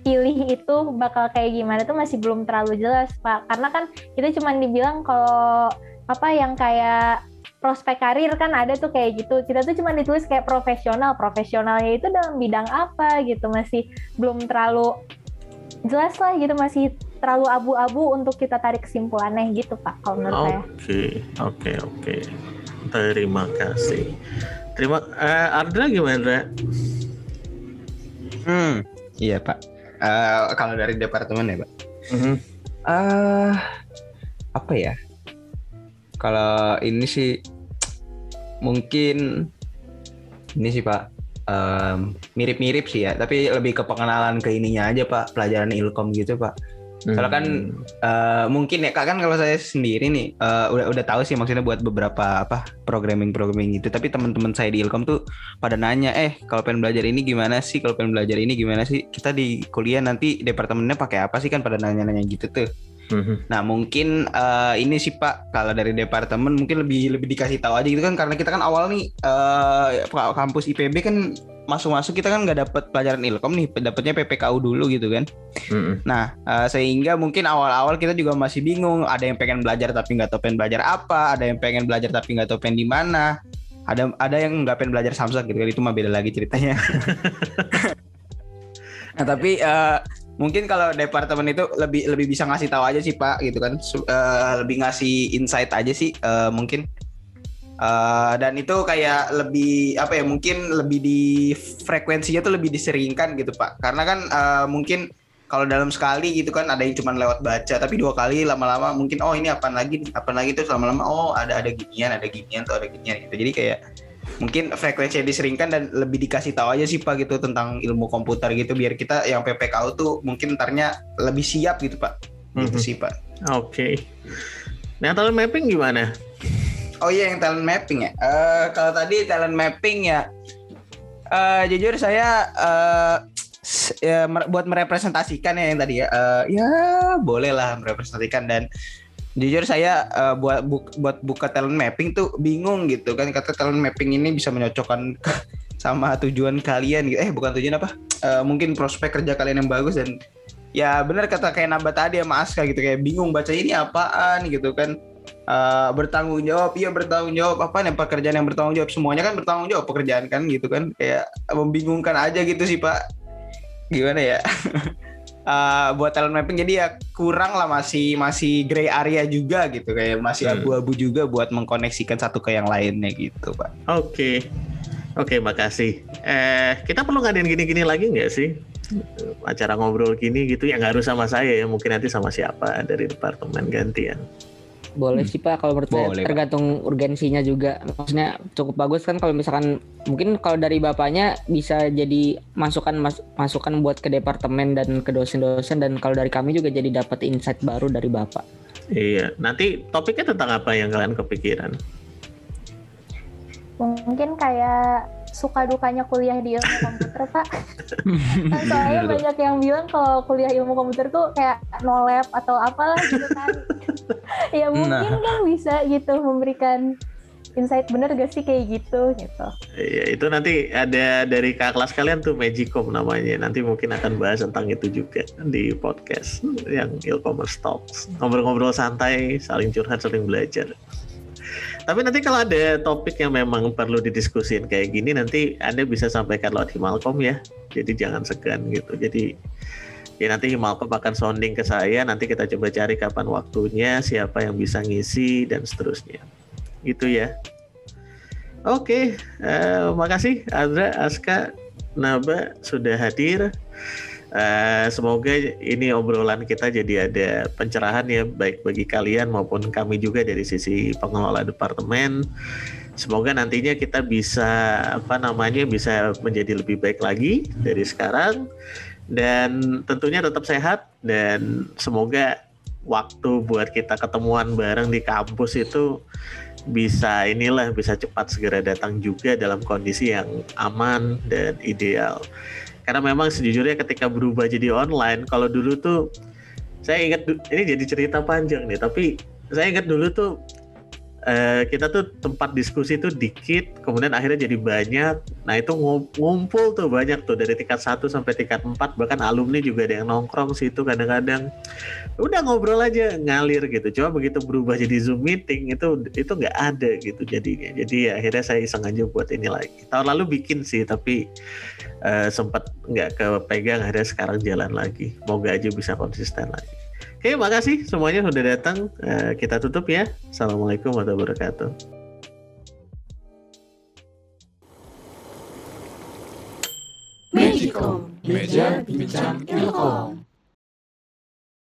pilih itu bakal kayak gimana tuh masih belum terlalu jelas Pak. Karena kan kita cuma dibilang kalau apa yang kayak prospek karir kan ada tuh kayak gitu. Kita tuh cuma ditulis kayak profesional. Profesionalnya itu dalam bidang apa gitu masih belum terlalu jelas lah gitu masih terlalu abu-abu untuk kita tarik kesimpulannya gitu Pak kalau menurut saya. Oke, oke, oke. Terima kasih. Terima eh Ardra gimana, Dra? Hmm, iya Pak. Eh, kalau dari departemen ya Pak. Mhm. eh apa ya? Kalau ini sih mungkin ini sih Pak em, mirip-mirip sih ya, tapi lebih ke pengenalan ke ininya aja Pak, pelajaran ilkom gitu Pak. Kalau kan Hmm. eh, mungkin ya Kak, kan kalau saya sendiri nih eh, udah udah tahu sih maksudnya buat beberapa apa programming programming gitu. Tapi teman-teman saya di Ilkom tuh pada nanya, eh kalau pengen belajar ini gimana sih? Kalau pengen belajar ini gimana sih? Kita di kuliah nanti departemennya pakai apa sih kan pada nanya-nanya gitu tuh. Mhm. Nah mungkin eh, ini sih Pak kalau dari departemen mungkin lebih lebih dikasih tahu aja gitu kan karena kita kan awal nih eh, kampus IPB kan masuk-masuk kita kan nggak dapat pelajaran ilkom nih dapatnya PPKU dulu gitu kan. Mhm. Nah, eh, sehingga mungkin awal-awal kita juga masih bingung. Ada yang pengen belajar tapi nggak tahu pengen belajar apa. Ada yang pengen belajar tapi nggak tahu pengen di mana. Ada ada yang nggak pengen belajar Samsung gitu kan itu mah beda lagi ceritanya. nah, tapi eh, mungkin kalau departemen itu lebih lebih bisa ngasih tahu aja sih Pak gitu kan. Eh, lebih ngasih insight aja sih eh, mungkin. Eh, dan itu kayak lebih apa ya mungkin lebih di frekuensinya tuh lebih diseringkan gitu Pak. Karena kan eh, mungkin kalau dalam sekali gitu kan ada yang cuma lewat baca tapi dua kali lama-lama mungkin oh ini apa lagi apa lagi terus lama-lama oh ada ada ginian ada ginian tuh ada ginian gitu jadi kayak mungkin frekuensinya diseringkan dan lebih dikasih tahu aja sih pak gitu tentang ilmu komputer gitu biar kita yang PPKU tuh mungkin ntarnya lebih siap gitu pak gitu Mhm. sih pak Oke. Nah, talent mapping gimana? Oh iya yang talent mapping ya. Eh kalau tadi talent mapping ya, eh jujur saya s- ya, buat merepresentasikan ya yang tadi ya. eh, ya boleh lah merepresentasikan dan jujur saya eh, buat bu- buat buka talent mapping tuh bingung gitu kan kata talent mapping ini bisa menyocokkan sama tujuan kalian gitu. Eh bukan tujuan apa? Eh, mungkin prospek kerja kalian yang bagus dan ya benar kata kayak nambah tadi sama Aska gitu kayak bingung baca ini apaan gitu kan Eh, bertanggung jawab iya bertanggung jawab apa nih pekerjaan yang bertanggung jawab semuanya kan bertanggung jawab pekerjaan kan gitu kan kayak membingungkan aja gitu sih pak gimana ya Eh, buat talent mapping jadi ya kurang lah masih masih gray area juga gitu kayak masih Hmm. abu-abu juga buat mengkoneksikan satu ke yang lainnya gitu pak Oke. Oke, makasih. Eh, kita perlu ngadain gini-gini lagi nggak sih? Acara ngobrol gini gitu ya nggak harus sama saya ya, mungkin nanti sama siapa dari departemen gantian. Boleh sih Pak kalau menurut saya Boleh, Pak. tergantung urgensinya juga. Maksudnya cukup bagus kan kalau misalkan mungkin kalau dari bapaknya bisa jadi masukan mas- masukan buat ke departemen dan ke dosen-dosen dan kalau dari kami juga jadi dapat insight baru dari bapak. Iya, nanti topiknya tentang apa yang kalian kepikiran? Mungkin kayak suka dukanya kuliah di ilmu komputer Pak. kan soalnya banyak yang bilang kalau kuliah ilmu komputer tuh kayak no lab atau apalah gitu kan. ya mungkin kan bisa gitu memberikan insight bener gak sih kayak gitu gitu. Iya, itu nanti ada dari kakak kelas kalian tuh Magicom namanya. Nanti mungkin akan bahas tentang itu juga di podcast yang e-commerce talks. Ngobrol-ngobrol santai, saling curhat, saling belajar. Tapi nanti kalau ada topik yang memang perlu didiskusin kayak gini, nanti Anda bisa sampaikan lewat Himalcom ya. Jadi jangan segan gitu. Jadi ya nanti Himalcom akan sounding ke saya, nanti kita coba cari kapan waktunya, siapa yang bisa ngisi, dan seterusnya. Gitu ya. Oke, eh, makasih Azra, Aska, Naba sudah hadir. Eh, semoga ini obrolan kita jadi ada pencerahan ya baik bagi kalian maupun kami juga dari sisi pengelola departemen. Semoga nantinya kita bisa apa namanya bisa menjadi lebih baik lagi dari sekarang dan tentunya tetap sehat dan semoga waktu buat kita ketemuan bareng di kampus itu bisa inilah bisa cepat segera datang juga dalam kondisi yang aman dan ideal. Karena memang sejujurnya ketika berubah jadi online kalau dulu tuh saya ingat ini jadi cerita panjang nih tapi saya ingat dulu tuh Uh, kita tuh tempat diskusi tuh dikit, kemudian akhirnya jadi banyak. Nah itu ngumpul tuh banyak tuh dari tingkat 1 sampai tingkat 4 bahkan alumni juga ada yang nongkrong situ kadang-kadang. Udah ngobrol aja ngalir gitu. Coba begitu berubah jadi Zoom meeting itu itu nggak ada gitu jadinya. Jadi ya, akhirnya saya iseng aja buat ini lagi. Tahun lalu bikin sih tapi uh, sempat nggak kepegang akhirnya sekarang jalan lagi. Moga aja bisa konsisten lagi. Oke, makasih semuanya sudah datang. Uh, kita tutup ya. Assalamualaikum warahmatullahi wabarakatuh. Magicom, meja bincang ilkom.